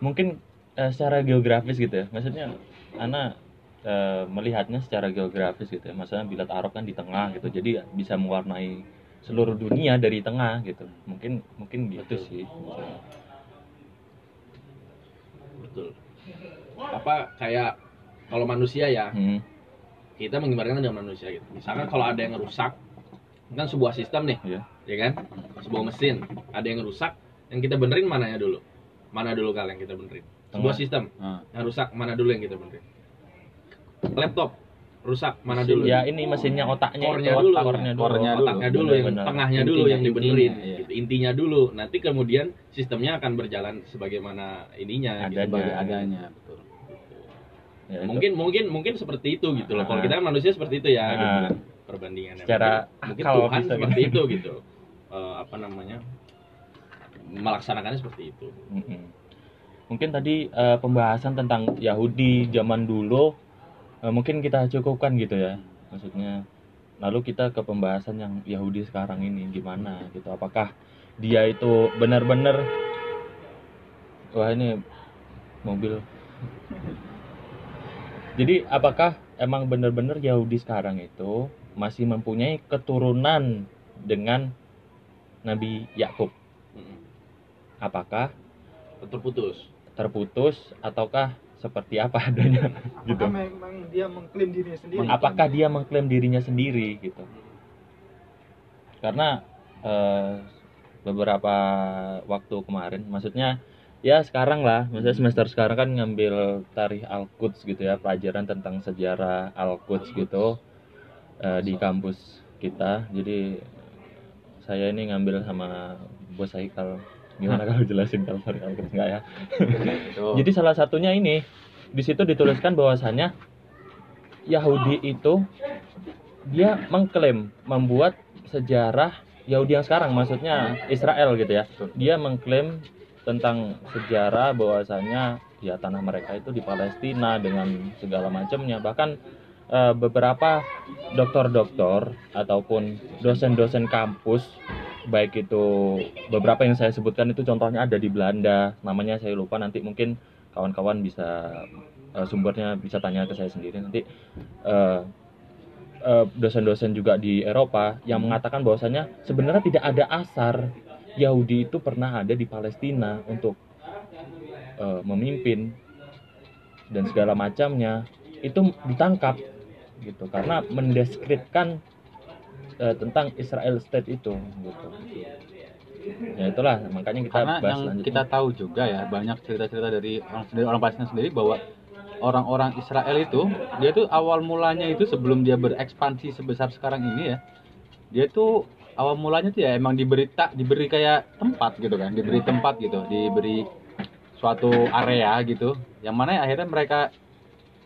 Mungkin eh, secara geografis gitu ya. Maksudnya Ana eh, melihatnya secara geografis gitu ya. Maksudnya bilat Arab kan di tengah gitu. Jadi ya bisa mewarnai seluruh dunia dari tengah gitu. Mungkin mungkin gitu Betul. sih. Betul. Apa kayak kalau manusia ya Hmm. kita mengibaratkan dengan manusia gitu. Misalkan kalau ada yang rusak kan sebuah sistem nih, Iya. ya kan? Sebuah mesin ada yang rusak, yang kita benerin mananya dulu? Mana dulu kalian yang kita benerin? Sebuah Tengah. sistem Nah, yang rusak mana dulu yang kita benerin laptop rusak mana dulu Ya ini mesinnya otaknya core-nya itu, dulu, core-nya dulu. core-nya dulu. otaknya dulu yang tengahnya dulu Intinya, yang dibenerin intinya, iya. gitu. intinya dulu nanti kemudian sistemnya akan berjalan sebagaimana ininya gitu. Adanya. sebagai adanya, betul. Ya, itu. mungkin mungkin mungkin seperti itu gitu loh kalau Ah. kita kan manusia seperti itu ya Ah. gitu kan perbandingannya Secara mungkin, mungkin akal Tuhan bisa seperti gitu. itu gitu Eh, apa namanya melaksanakannya seperti itu. Mungkin tadi eh, pembahasan tentang Yahudi zaman dulu eh, mungkin kita cukupkan gitu ya. Maksudnya lalu kita ke pembahasan yang Yahudi sekarang ini gimana gitu. Apakah dia itu benar-benar wah ini mobil. Jadi apakah emang benar-benar Yahudi sekarang itu masih mempunyai keturunan dengan Nabi Yakub? Apakah terputus terputus ataukah seperti apa adanya gitu. Apakah memang dia mengklaim dirinya sendiri? Apakah dia mengklaim dirinya sendiri gitu? Karena eh, beberapa waktu kemarin, maksudnya ya sekarang lah, maksudnya semester sekarang kan ngambil tarikh Al-Quds gitu ya, pelajaran tentang sejarah Al-Quds gitu eh, di kampus kita. Jadi saya ini ngambil sama Bos Haikal. Gimana kalau jelasin kalau tarikh Al-Quds enggak ya? Betul. *laughs* Jadi salah satunya ini di situ dituliskan bahwasannya Yahudi itu dia mengklaim membuat sejarah Yahudi yang sekarang maksudnya Israel gitu ya. Dia mengklaim tentang sejarah bahwasannya ya tanah mereka itu di Palestina dengan segala macamnya. Bahkan eh, beberapa dokter-dokter ataupun dosen-dosen kampus baik itu beberapa yang saya sebutkan itu contohnya ada di Belanda. Namanya saya lupa nanti mungkin kawan-kawan bisa eh, sumbernya bisa tanya ke saya sendiri. Nanti eh, dosen-dosen juga di Eropa yang mengatakan bahwasanya sebenarnya tidak ada asar. Yahudi itu pernah ada di Palestina untuk eh, memimpin dan segala macamnya. Itu ditangkap gitu karena mendeskripsikan eh, tentang Israel State itu gitu. ya itulah makanya kita karena bahas yang selanjutnya kita tahu juga ya banyak cerita-cerita dari orang sendiri orang Palestina sendiri bahwa orang-orang Israel itu dia tuh awal mulanya itu sebelum dia berekspansi sebesar sekarang ini ya dia tuh awal mulanya tuh ya emang diberi tak diberi kayak tempat gitu kan diberi tempat gitu diberi suatu area gitu yang mana akhirnya mereka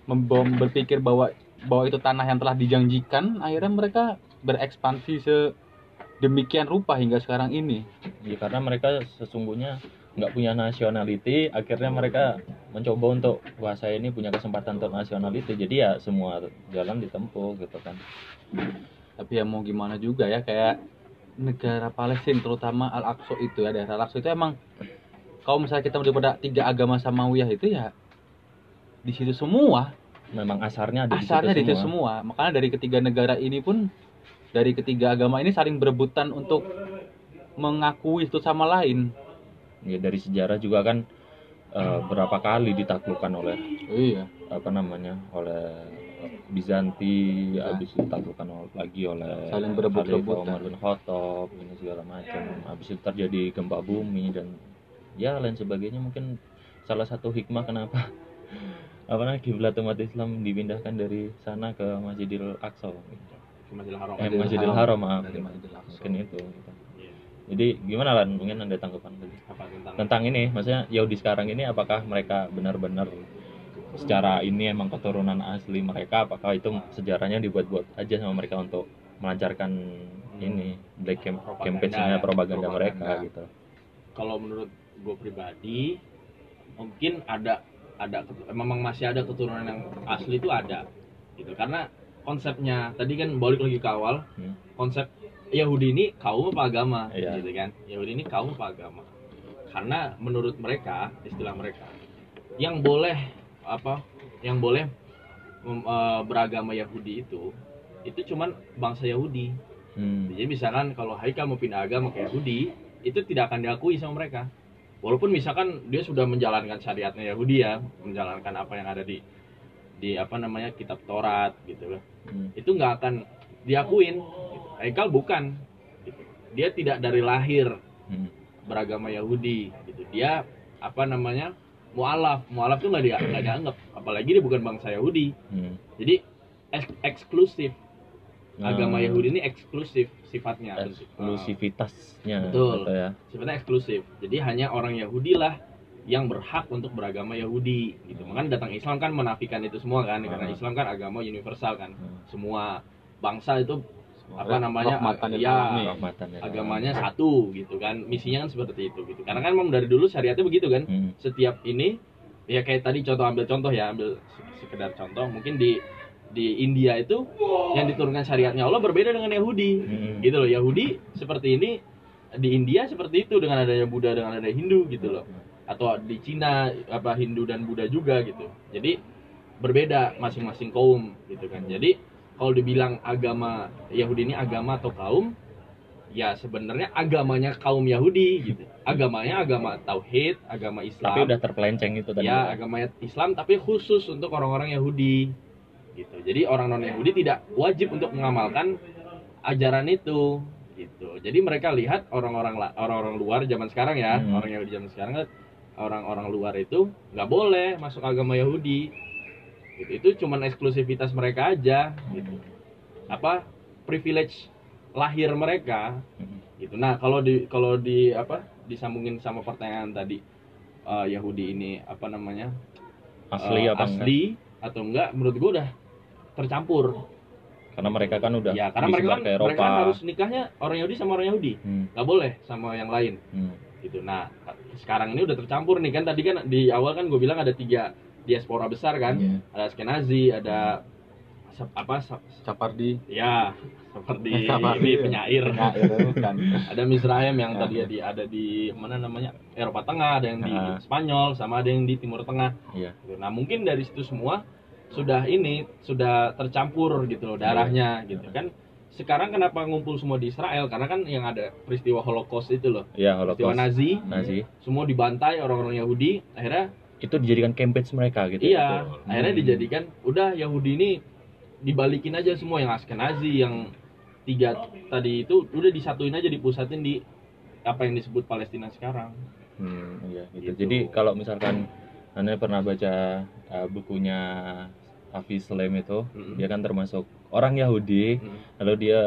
membom berpikir bahwa bahwa itu tanah yang telah dijanjikan akhirnya mereka berekspansi sedemikian rupa hingga sekarang ini. Ya, karena mereka sesungguhnya nggak punya nationality akhirnya mereka mencoba untuk wah saya ini punya kesempatan untuk nationality jadi ya semua jalan ditempuh gitu kan. Tapi ya mau gimana juga ya kayak negara Palestina terutama Al Aqsa itu ya daerah Al Aqsa itu emang kalau misalnya kita daripada tiga agama Samawiyah itu ya di situ semua memang asarnya ada asarnya di di situ semua. Makanya dari ketiga negara ini pun dari ketiga agama ini saling berebutan untuk mengakui itu sama lain. Ya dari sejarah juga kan eh, berapa kali ditaklukkan oleh iya. apa namanya oleh Bizanti habis ditaklukkan lagi oleh Saling berebut-rebutan. Khalifah Umar bin Khattab ini segala macam. Habis itu terjadi gempa bumi dan ya lain sebagainya. Mungkin salah satu hikmah kenapa *laughs* apa namanya kiblat umat Islam dipindahkan dari sana ke Masjidil Aqsa Masjidil Haram. eh, Masjidil Haram maaf Dari Masjidil Aqsa. mungkin itu. Iya. jadi gimana lan mungkin ada tanggapan Apa tentang tentang ini maksudnya Yahudi sekarang ini apakah mereka benar-benar secara ini emang keturunan asli mereka apakah itu sejarahnya dibuat-buat aja sama mereka untuk melancarkan ini black cam Propaganda campaign-nya ya, propaganda, propaganda. mereka gitu kalau menurut gue pribadi mungkin ada ada memang masih ada keturunan yang asli itu ada gitu karena konsepnya tadi kan balik lagi ke awal Hmm. konsep Yahudi ini kaum apa agama Iya. gitu kan Yahudi ini kaum apa agama karena menurut mereka istilah mereka yang boleh apa yang boleh eh, beragama Yahudi itu itu cuman bangsa Yahudi Hmm. jadi misalkan kalau Haikal mau pindah agama ke Yahudi, itu tidak akan diakui sama mereka. Walaupun misalkan dia sudah menjalankan syariatnya Yahudi ya, menjalankan apa yang ada di di apa namanya kitab Taurat gitu kan. Hmm. Itu nggak akan diakuin. Gitu. Haikal bukan. Gitu. Dia tidak dari lahir Hmm. beragama Yahudi gitu. Dia apa namanya? mualaf. Mualaf tuh nggak dia nggak dianggap. Apalagi dia bukan bangsa Yahudi. Hmm. Jadi eks- eksklusif. Agama Nah, Yahudi ini eksklusif sifatnya. eksklusivitasnya Betul. gitu ya sifatnya eksklusif. Jadi hanya orang Yahudi lah yang berhak untuk beragama Yahudi gitu. Makanya datang Islam kan menafikan itu semua kan karena Ah. Islam kan agama universal kan. Hmm. Semua bangsa itu apa namanya Rahmatan ya. Rahmatan ya. agamanya satu gitu kan. Misinya kan seperti itu gitu. Karena kan memang dari dulu syariatnya begitu kan. Hmm. Setiap ini ya kayak tadi contoh ambil contoh ya, ambil se- sekedar contoh mungkin di di India itu yang diturunkan syariatnya Allah berbeda dengan Yahudi Hmm. gitu loh Yahudi seperti ini di India seperti itu dengan adanya Buddha dengan adanya Hindu gitu loh atau di Cina apa Hindu dan Buddha juga gitu. Jadi berbeda masing-masing kaum gitu kan. Jadi kalau dibilang agama Yahudi ini agama atau kaum ya sebenarnya agamanya kaum Yahudi gitu. Agamanya agama tauhid agama Islam. Tapi udah terpelenceng itu tadi. Ya agamanya Islam tapi khusus untuk orang-orang Yahudi gitu. Jadi orang non Yahudi tidak wajib untuk mengamalkan ajaran itu gitu. Jadi mereka lihat orang-orang orang-orang luar zaman sekarang ya Hmm. orang Yahudi zaman sekarang orang-orang luar itu nggak boleh masuk agama Yahudi. Gitu. itu cuman eksklusivitas mereka aja gitu. Apa? Privilege lahir mereka. Gitu. Nah kalau di kalau di apa disambungin sama pertanyaan tadi eh, Yahudi ini apa namanya asli eh, apa enggak? asli atau enggak menurut gua udah tercampur. Karena mereka kan udah ya karena mereka kan, mereka kan harus nikahnya orang Yahudi sama orang Yahudi. Hmm. nggak boleh sama yang lain. Hmm. Gitu nah sekarang ini udah tercampur nih kan tadi kan di awal kan gue bilang ada tiga diaspora besar kan Iya. ada Askenazi ada apa Capardi ya seperti *laughs* Capardi ini penyair Penyair, bukan *laughs* ada Mizraim yang Ya. tadi di ada di mana namanya Eropa Tengah ada yang di Ah. Spanyol sama ada yang di Timur Tengah Iya. Gitu. Nah mungkin dari situ semua sudah ini sudah tercampur gitu loh darahnya gitu kan. Sekarang kenapa ngumpul semua di Israel? Karena kan yang ada peristiwa Holocaust itu loh, Iya, peristiwa Holocaust. Nazi, Nazi. semua dibantai orang-orang Yahudi. Akhirnya Itu dijadikan campaign mereka gitu. iya, Betul. akhirnya Hmm. dijadikan udah Yahudi ini dibalikin aja semua yang Askenazi yang tiga tadi itu udah disatuin aja dipusatin di apa yang disebut Palestina sekarang. Hmm, iya gitu. Gitu. Jadi kalau misalkan Anda pernah baca uh, bukunya Hafiz Sulaim itu, Mm-mm. dia kan termasuk orang Yahudi, Hmm. lalu dia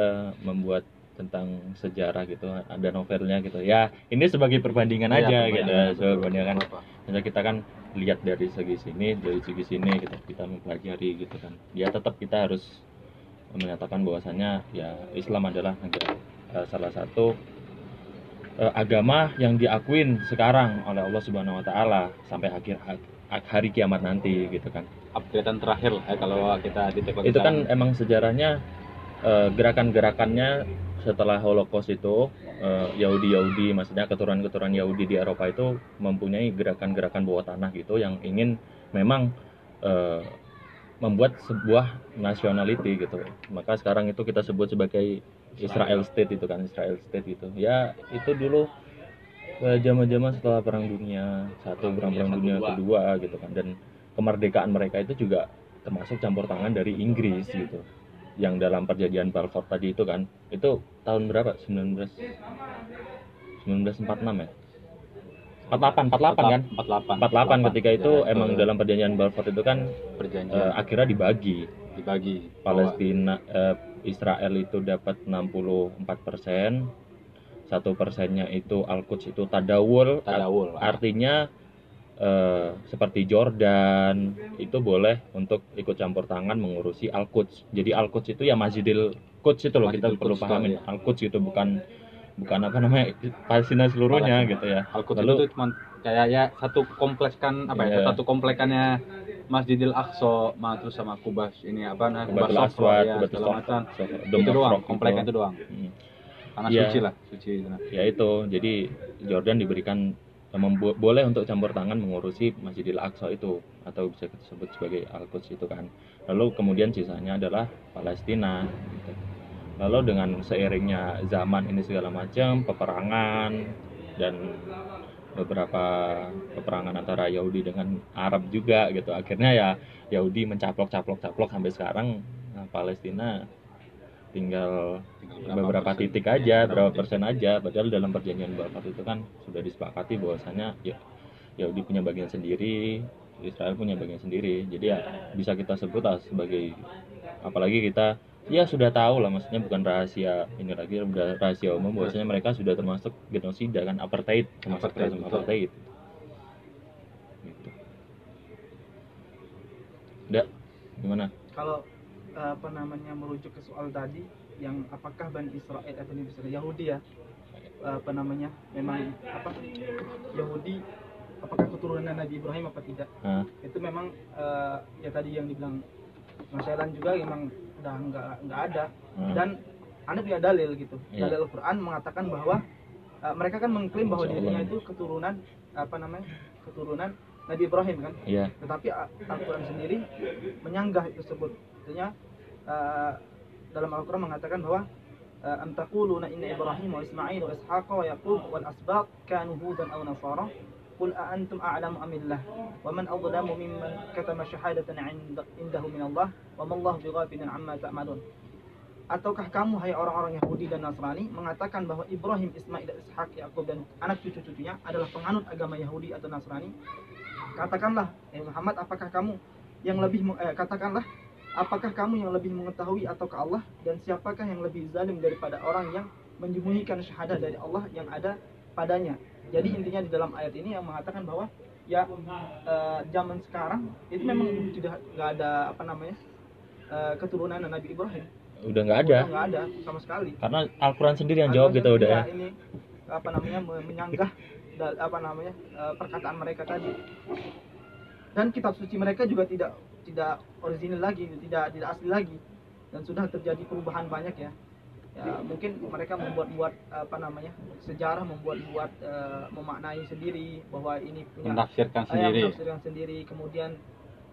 membuat tentang sejarah gitu, ada novelnya gitu. Ya, ini sebagai perbandingan Iya, aja perbandingan, gitu, betul. sebagai perbandingan. Misalnya kita kan lihat dari segi sini, dari segi sini gitu, kita mempelajari gitu kan. Ya tetap kita harus menyatakan bahwasannya ya Islam adalah negara eh, salah satu eh, agama yang diakuin sekarang oleh Allah Subhanahu wa taala sampai akhir ha- hari kiamat nanti gitu kan. Updatean terakhir lah ya kalau kita di Teknologi Itu kan emang sejarahnya eh, gerakan-gerakannya setelah Holocaust itu eh, Yahudi-Yahudi maksudnya keturunan-keturunan Yahudi di Eropa itu mempunyai gerakan-gerakan bawah tanah gitu yang ingin memang eh, membuat sebuah nationality gitu. Maka sekarang itu kita sebut sebagai Israel State itu kan Israel State gitu. Ya itu dulu zaman-zaman setelah perang dunia satu perang Dunia perang dunia dua. kedua gitu kan dan kemerdekaan mereka itu juga termasuk campur tangan dari Inggris gitu. Yang dalam perjanjian Balfour tadi itu kan itu tahun berapa? 19 1946 ya? 48 48 kan? 48 48 ketika itu Ya, emang dalam perjanjian Balfour itu kan perjanjian. eh, akhirnya dibagi. Dibagi. Palestina eh, Israel itu dapat 64 persen. Satu persennya itu Al-Quds itu tadawul. Tadawul. Art- artinya eh, seperti Jordan itu boleh untuk ikut campur tangan mengurusi Al-Quds jadi Al-Quds itu ya Masjidil Quds itu loh kita Masjidil perlu Quds, pahamin ya. Al-Quds itu bukan bukan apa namanya Palestina seluruhnya Palestina. gitu ya Al-Quds Lalu- itu cuma kayak ya satu kompleks kan apa ya Iya. satu komplekannya Masjidil Aqsa ma terus sama Kubas ini apa nah Kubas Aswad, ya, segala macam Sofra, itu doang komplek itu. doang Hmm. tanah Iya. suci lah suci itu nah. ya itu jadi Jordan diberikan membu- boleh untuk campur tangan mengurusi Masjidil Aqsa itu atau bisa kita sebut sebagai Al-Quds itu kan lalu kemudian sisanya adalah Palestina gitu. lalu dengan seiringnya zaman ini segala macam peperangan dan beberapa peperangan antara Yahudi dengan Arab juga gitu akhirnya ya Yahudi mencaplok caplok caplok sampai sekarang nah, Palestina tinggal Tinggal beberapa persen. titik aja, berapa titik. persen aja. Padahal dalam perjanjian Balfour itu kan sudah disepakati bahwasanya ya Yahudi punya bagian sendiri, Israel punya bagian sendiri. Jadi ya bisa kita sebut lah sebagai apalagi kita ya sudah tahu lah maksudnya bukan rahasia ini lagi udah rahasia umum bahwasanya mereka sudah termasuk genosida kan apartheid termasuk Apartheid, apartheid. Gitu. Udah, gimana? kalau apa namanya merujuk ke soal tadi yang apakah Bani Israel eh Bani Israel Yahudi ya eh, apa namanya memang apa Yahudi apakah keturunan Nabi Ibrahim apa tidak Hah? itu memang eh, ya tadi yang dibilang Mas Elan juga memang udah nggak nggak ada Hmm. dan anda punya dalil gitu Iya. dalil Al-Quran mengatakan bahwa eh, mereka kan mengklaim bahwa dirinya itu keturunan apa namanya keturunan Nabi Ibrahim kan Iya. tetapi uh, Al-Quran sendiri menyanggah itu tersebut artinya uh, dalam Al-Quran mengatakan bahwa am Ishaq wa Yaqub wal asbaq kanu hudan aw nasara? Qul a antum a'lamu amillah wa man adlamu mimman katama syahadatan 'inda- indahu min Allah wa ma Allah bighafilin amma ta'malun? Ataukah kamu hai orang-orang Yahudi dan Nasrani mengatakan bahwa Ibrahim, Ismail, Ishak, Yakub dan anak cucu-cucunya adalah penganut agama Yahudi atau Nasrani? Katakanlah, eh Muhammad, apakah kamu yang lebih eh, katakanlah, apakah kamu yang lebih mengetahui ataukah Allah dan siapakah yang lebih zalim daripada orang yang menyembunyikan syahadat dari Allah yang ada padanya? Jadi intinya di dalam ayat ini yang mengatakan bahwa ya eh, zaman sekarang itu memang sudah nggak ada apa namanya eh, keturunan Nabi Ibrahim. Udah nggak ada. Nggak ada sama sekali. Karena Al-Quran sendiri yang jawab gitu udah ya. Ini apa namanya me- menyanggah apa namanya eh, perkataan mereka tadi. Dan kitab suci mereka juga tidak tidak original lagi, tidak tidak asli lagi. Dan sudah terjadi perubahan banyak ya. Ya, mungkin mereka membuat-buat apa namanya sejarah membuat-buat eh, memaknai sendiri bahwa ini punya menafsirkan ayat sendiri menafsirkan sendiri kemudian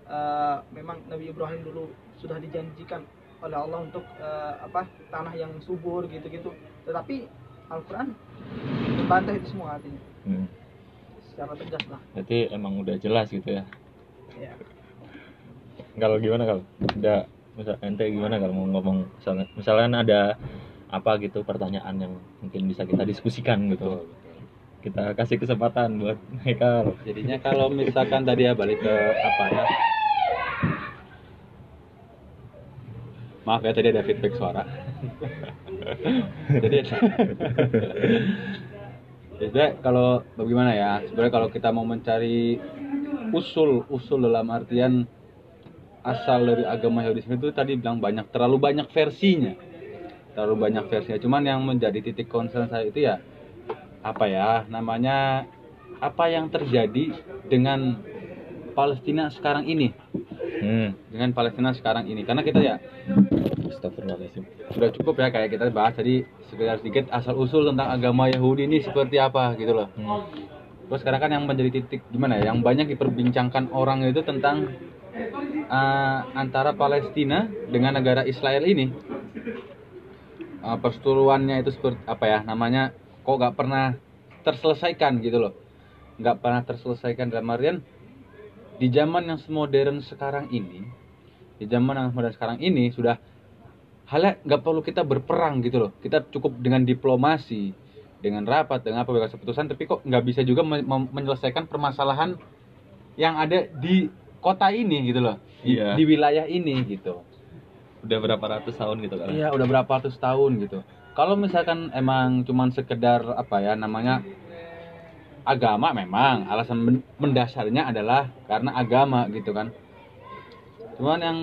eh, memang Nabi Ibrahim dulu sudah dijanjikan oleh Allah untuk eh, apa tanah yang subur gitu-gitu tetapi Al-Quran membantah itu semua artinya Hmm. secara tegas lah Berarti emang udah jelas gitu ya. ya. Kalau gimana kalau udah misal ente gimana kalau mau ngomong misalnya, misalnya ada apa gitu pertanyaan yang mungkin bisa kita diskusikan gitu kita kasih kesempatan buat Haikal Jadinya kalau misalkan tadi ya balik ke apa ya? Maaf ya tadi ada feedback suara. Jadi Jadi kalau bagaimana ya? Sebenarnya kalau kita mau mencari usul usul dalam artian asal dari agama Yahudi itu tadi bilang banyak terlalu banyak versinya. Terlalu banyak versinya. Cuman yang menjadi titik concern saya itu ya apa ya namanya apa yang terjadi dengan Palestina sekarang ini hmm. dengan Palestina sekarang ini karena kita ya sudah cukup ya kayak kita bahas tadi sekedar sedikit asal usul tentang agama Yahudi ini seperti apa gitu loh hmm. terus sekarang kan yang menjadi titik gimana ya yang banyak diperbincangkan orang itu tentang eh, antara Palestina dengan negara Israel ini. Eh, perseteruannya itu seperti apa ya namanya kok nggak pernah terselesaikan gitu loh. Nggak pernah terselesaikan dalam artian di zaman yang semodern sekarang ini di zaman yang modern sekarang ini sudah halnya nggak perlu kita berperang gitu loh. Kita cukup dengan diplomasi dengan rapat dengan apa keputusan tapi kok nggak bisa juga menyelesaikan permasalahan yang ada di kota ini gitu loh di, Iya. di wilayah ini gitu udah berapa ratus tahun gitu kan Iya, udah berapa ratus tahun gitu. Kalau misalkan emang cuman sekedar apa ya namanya agama memang alasan men- mendasarnya adalah karena agama gitu kan. Cuman yang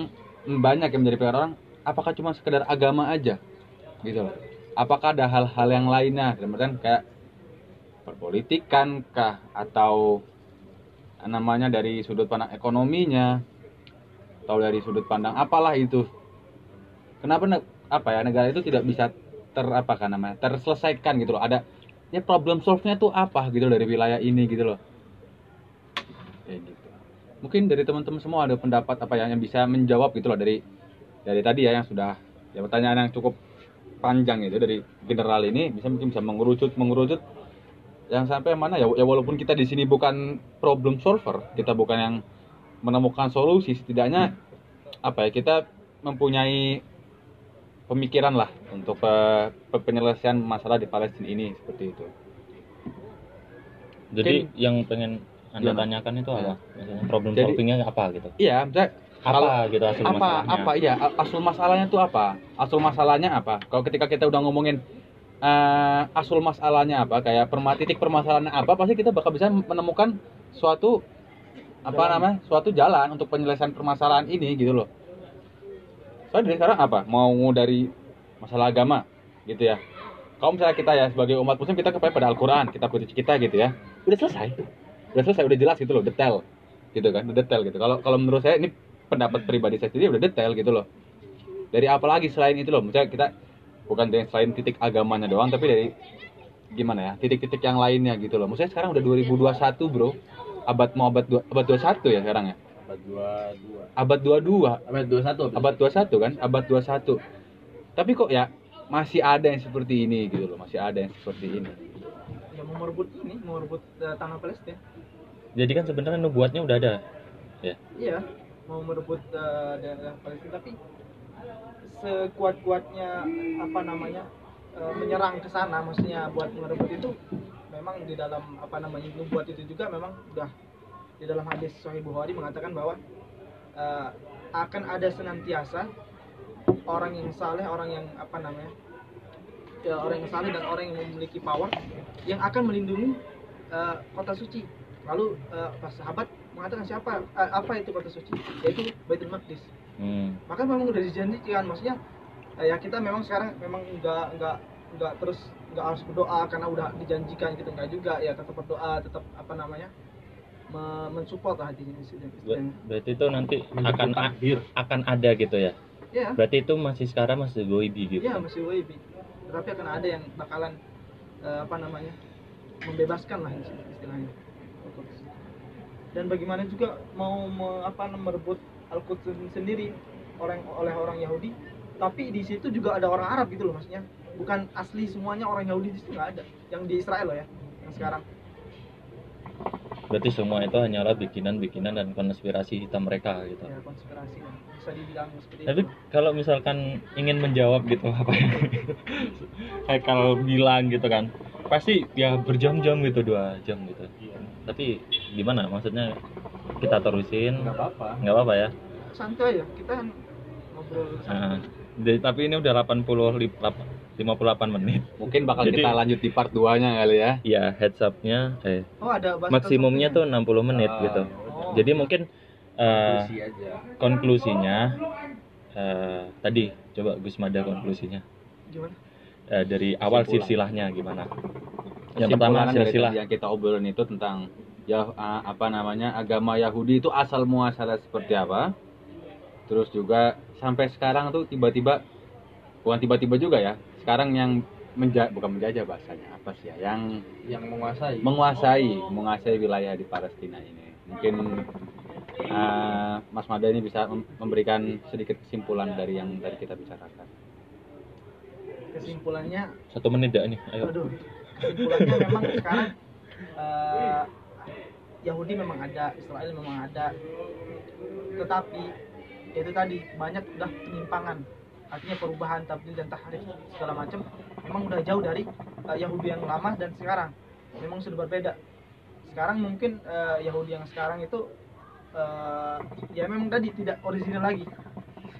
banyak yang menjadi PR orang apakah cuma sekedar agama aja gitu loh. Apakah ada hal-hal yang lainnya artian kayak perpolitikan kah atau namanya dari sudut pandang ekonominya atau dari sudut pandang apalah itu. Kenapa ne- apa ya negara itu tidak bisa ter apa kan namanya terselesaikan gitu loh. Ada ya problem solve-nya tuh apa gitu dari wilayah ini gitu loh. Kayak gitu. Mungkin dari teman-teman semua ada pendapat apa yang, yang bisa menjawab gitu loh dari dari tadi ya yang sudah ya pertanyaan yang cukup panjang itu dari general ini bisa mungkin bisa mengerucut mengerucut. Yang sampai mana ya ya walaupun kita di sini bukan problem solver kita bukan yang menemukan solusi setidaknya apa ya kita mempunyai pemikiran lah untuk pe- penyelesaian masalah di Palestina ini seperti itu. jadi Mungkin- yang pengen anda Gimana? tanyakan itu apa Misalnya problem Jadi- solvingnya apa gitu Iya, misalnya apa kalau gitu asal apa masalahnya apa iya asal masalahnya tuh apa? Asal masalahnya apa? Kalau ketika kita udah ngomongin eh asal masalahnya apa, kayak perma titik permasalahannya apa, pasti kita bakal bisa menemukan suatu apa Jalan. namanya? suatu jalan untuk penyelesaian permasalahan ini gitu loh. Soalnya dari sekarang apa? Mau dari masalah agama gitu ya. Kalau misalnya kita ya sebagai umat muslim kita kepada pada Al-Qur'an, kitab kunci kita gitu ya. Udah selesai. Udah selesai, udah jelas gitu loh, detail. Gitu kan, udah detail gitu. Kalau kalau menurut saya ini pendapat pribadi saya sendiri udah detail gitu loh. Dari apa lagi selain itu loh, misalnya kita bukan dari selain titik agamanya doang tapi dari gimana ya, titik-titik yang lainnya gitu loh. Maksudnya sekarang udah 2021, Bro. Abad mau abad dua, abad 21 ya sekarang ya. abad dua dua. Abad 22 abad dua satu abad 21 kan? Abad 21 tapi kok ya masih ada yang seperti ini gitu loh masih ada yang seperti ini. Ya mau merebut ini mau merebut eh, tanah Palestina. Jadi kan sebenarnya nubuatnya udah ada. Ya. Iya mau merebut eh, daerah Palestina tapi sekuat-kuatnya apa namanya eh, menyerang ke sana maksudnya buat merebut itu memang di dalam apa namanya nubuat itu juga memang udah di dalam hadis Sahih Bukhari mengatakan bahwa eh, akan ada senantiasa orang yang saleh orang yang apa namanya ya, orang yang saleh dan orang yang memiliki power yang akan melindungi eh, kota suci. Lalu pas sahabat mengatakan siapa eh, apa itu kota suci? Yaitu Baitul Maqdis. Hmm. maka memang udah dijanjikan maksudnya eh, ya kita memang sekarang memang enggak enggak enggak terus enggak harus berdoa karena udah dijanjikan gitu enggak juga. Ya tetap berdoa tetap apa namanya me- mensupport lah hatinya Ber- berarti itu nanti akan a- takdir. akan ada gitu ya? Ya berarti itu masih sekarang masih goibi gitu? Ya masih WIB tetapi akan ada yang bakalan eh, apa namanya membebaskan lah istilahnya. Dan bagaimana juga mau me- apa merebut Al-Quds sendiri orang oleh orang Yahudi. Tapi di situ juga ada orang Arab gitu loh maksudnya bukan asli semuanya orang Yahudi di situ nggak ada. Yang di Israel loh ya yang sekarang. Berarti semua itu hanyalah bikinan-bikinan dan konspirasi hitam mereka gitu. Ya konspirasi lah. bisa dibilang seperti tapi itu. kalau misalkan ingin menjawab gitu *laughs* apa yang Haikal bilang gitu kan pasti ya berjam-jam gitu dua jam gitu. Iya. tapi gimana? Maksudnya kita terusin? Nggak apa-apa. Nggak apa-apa ya? Santai ya kita ngobrol Nah, santai. Jadi- tapi ini udah 80 lip- lap- 58 menit Mungkin bakal Jadi- kita lanjut di part 2-nya kali ya. ya heads up-nya eh oh ada maksimumnya tuh 60 menit Ah, gitu Oh. jadi mungkin eh, Puisi aja konklusinya eh, tadi coba Gus Mada konklusinya gimana Eh, dari awal Kesimpulan. silsilahnya gimana yang pertama dari silsilah yang kita obrolin itu tentang ya apa namanya agama Yahudi itu asal muasalnya seperti apa. Terus juga sampai sekarang tuh tiba-tiba bukan tiba-tiba juga ya. Sekarang yang menja bukan menjajah bahasanya apa sih ya? Yang yang menguasai menguasai menguasai wilayah di Palestina ini. Mungkin ah, Mas Mada ini bisa mem- memberikan sedikit kesimpulan dari yang tadi kita bicarakan. kesimpulannya satu menit ya ini ayo Aduh, kesimpulannya memang sekarang eh, Yahudi memang ada, Israel memang ada, tetapi itu tadi banyak udah penyimpangan, artinya perubahan tabdil dan tahrif segala macam, memang udah jauh dari eh, Yahudi yang lama dan sekarang, memang sudah berbeda. Sekarang mungkin eh, Yahudi yang sekarang itu eh, ya memang tadi tidak original lagi.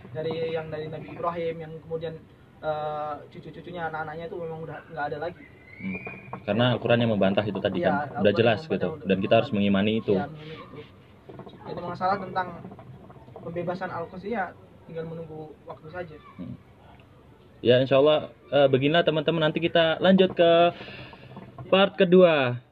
Dari yang dari Nabi Ibrahim yang kemudian eh, cucu-cucunya anak-anaknya itu memang udah nggak ada lagi. Hmm. karena Al-Quran yang membantah itu tadi Iya, kan udah jelas gitu. dan kita harus mengimani itu. Memang itu. Jadi masalah tentang pembebasan al ya tinggal menunggu waktu saja. ya insya Allah eh, beginilah teman-teman nanti kita lanjut ke part kedua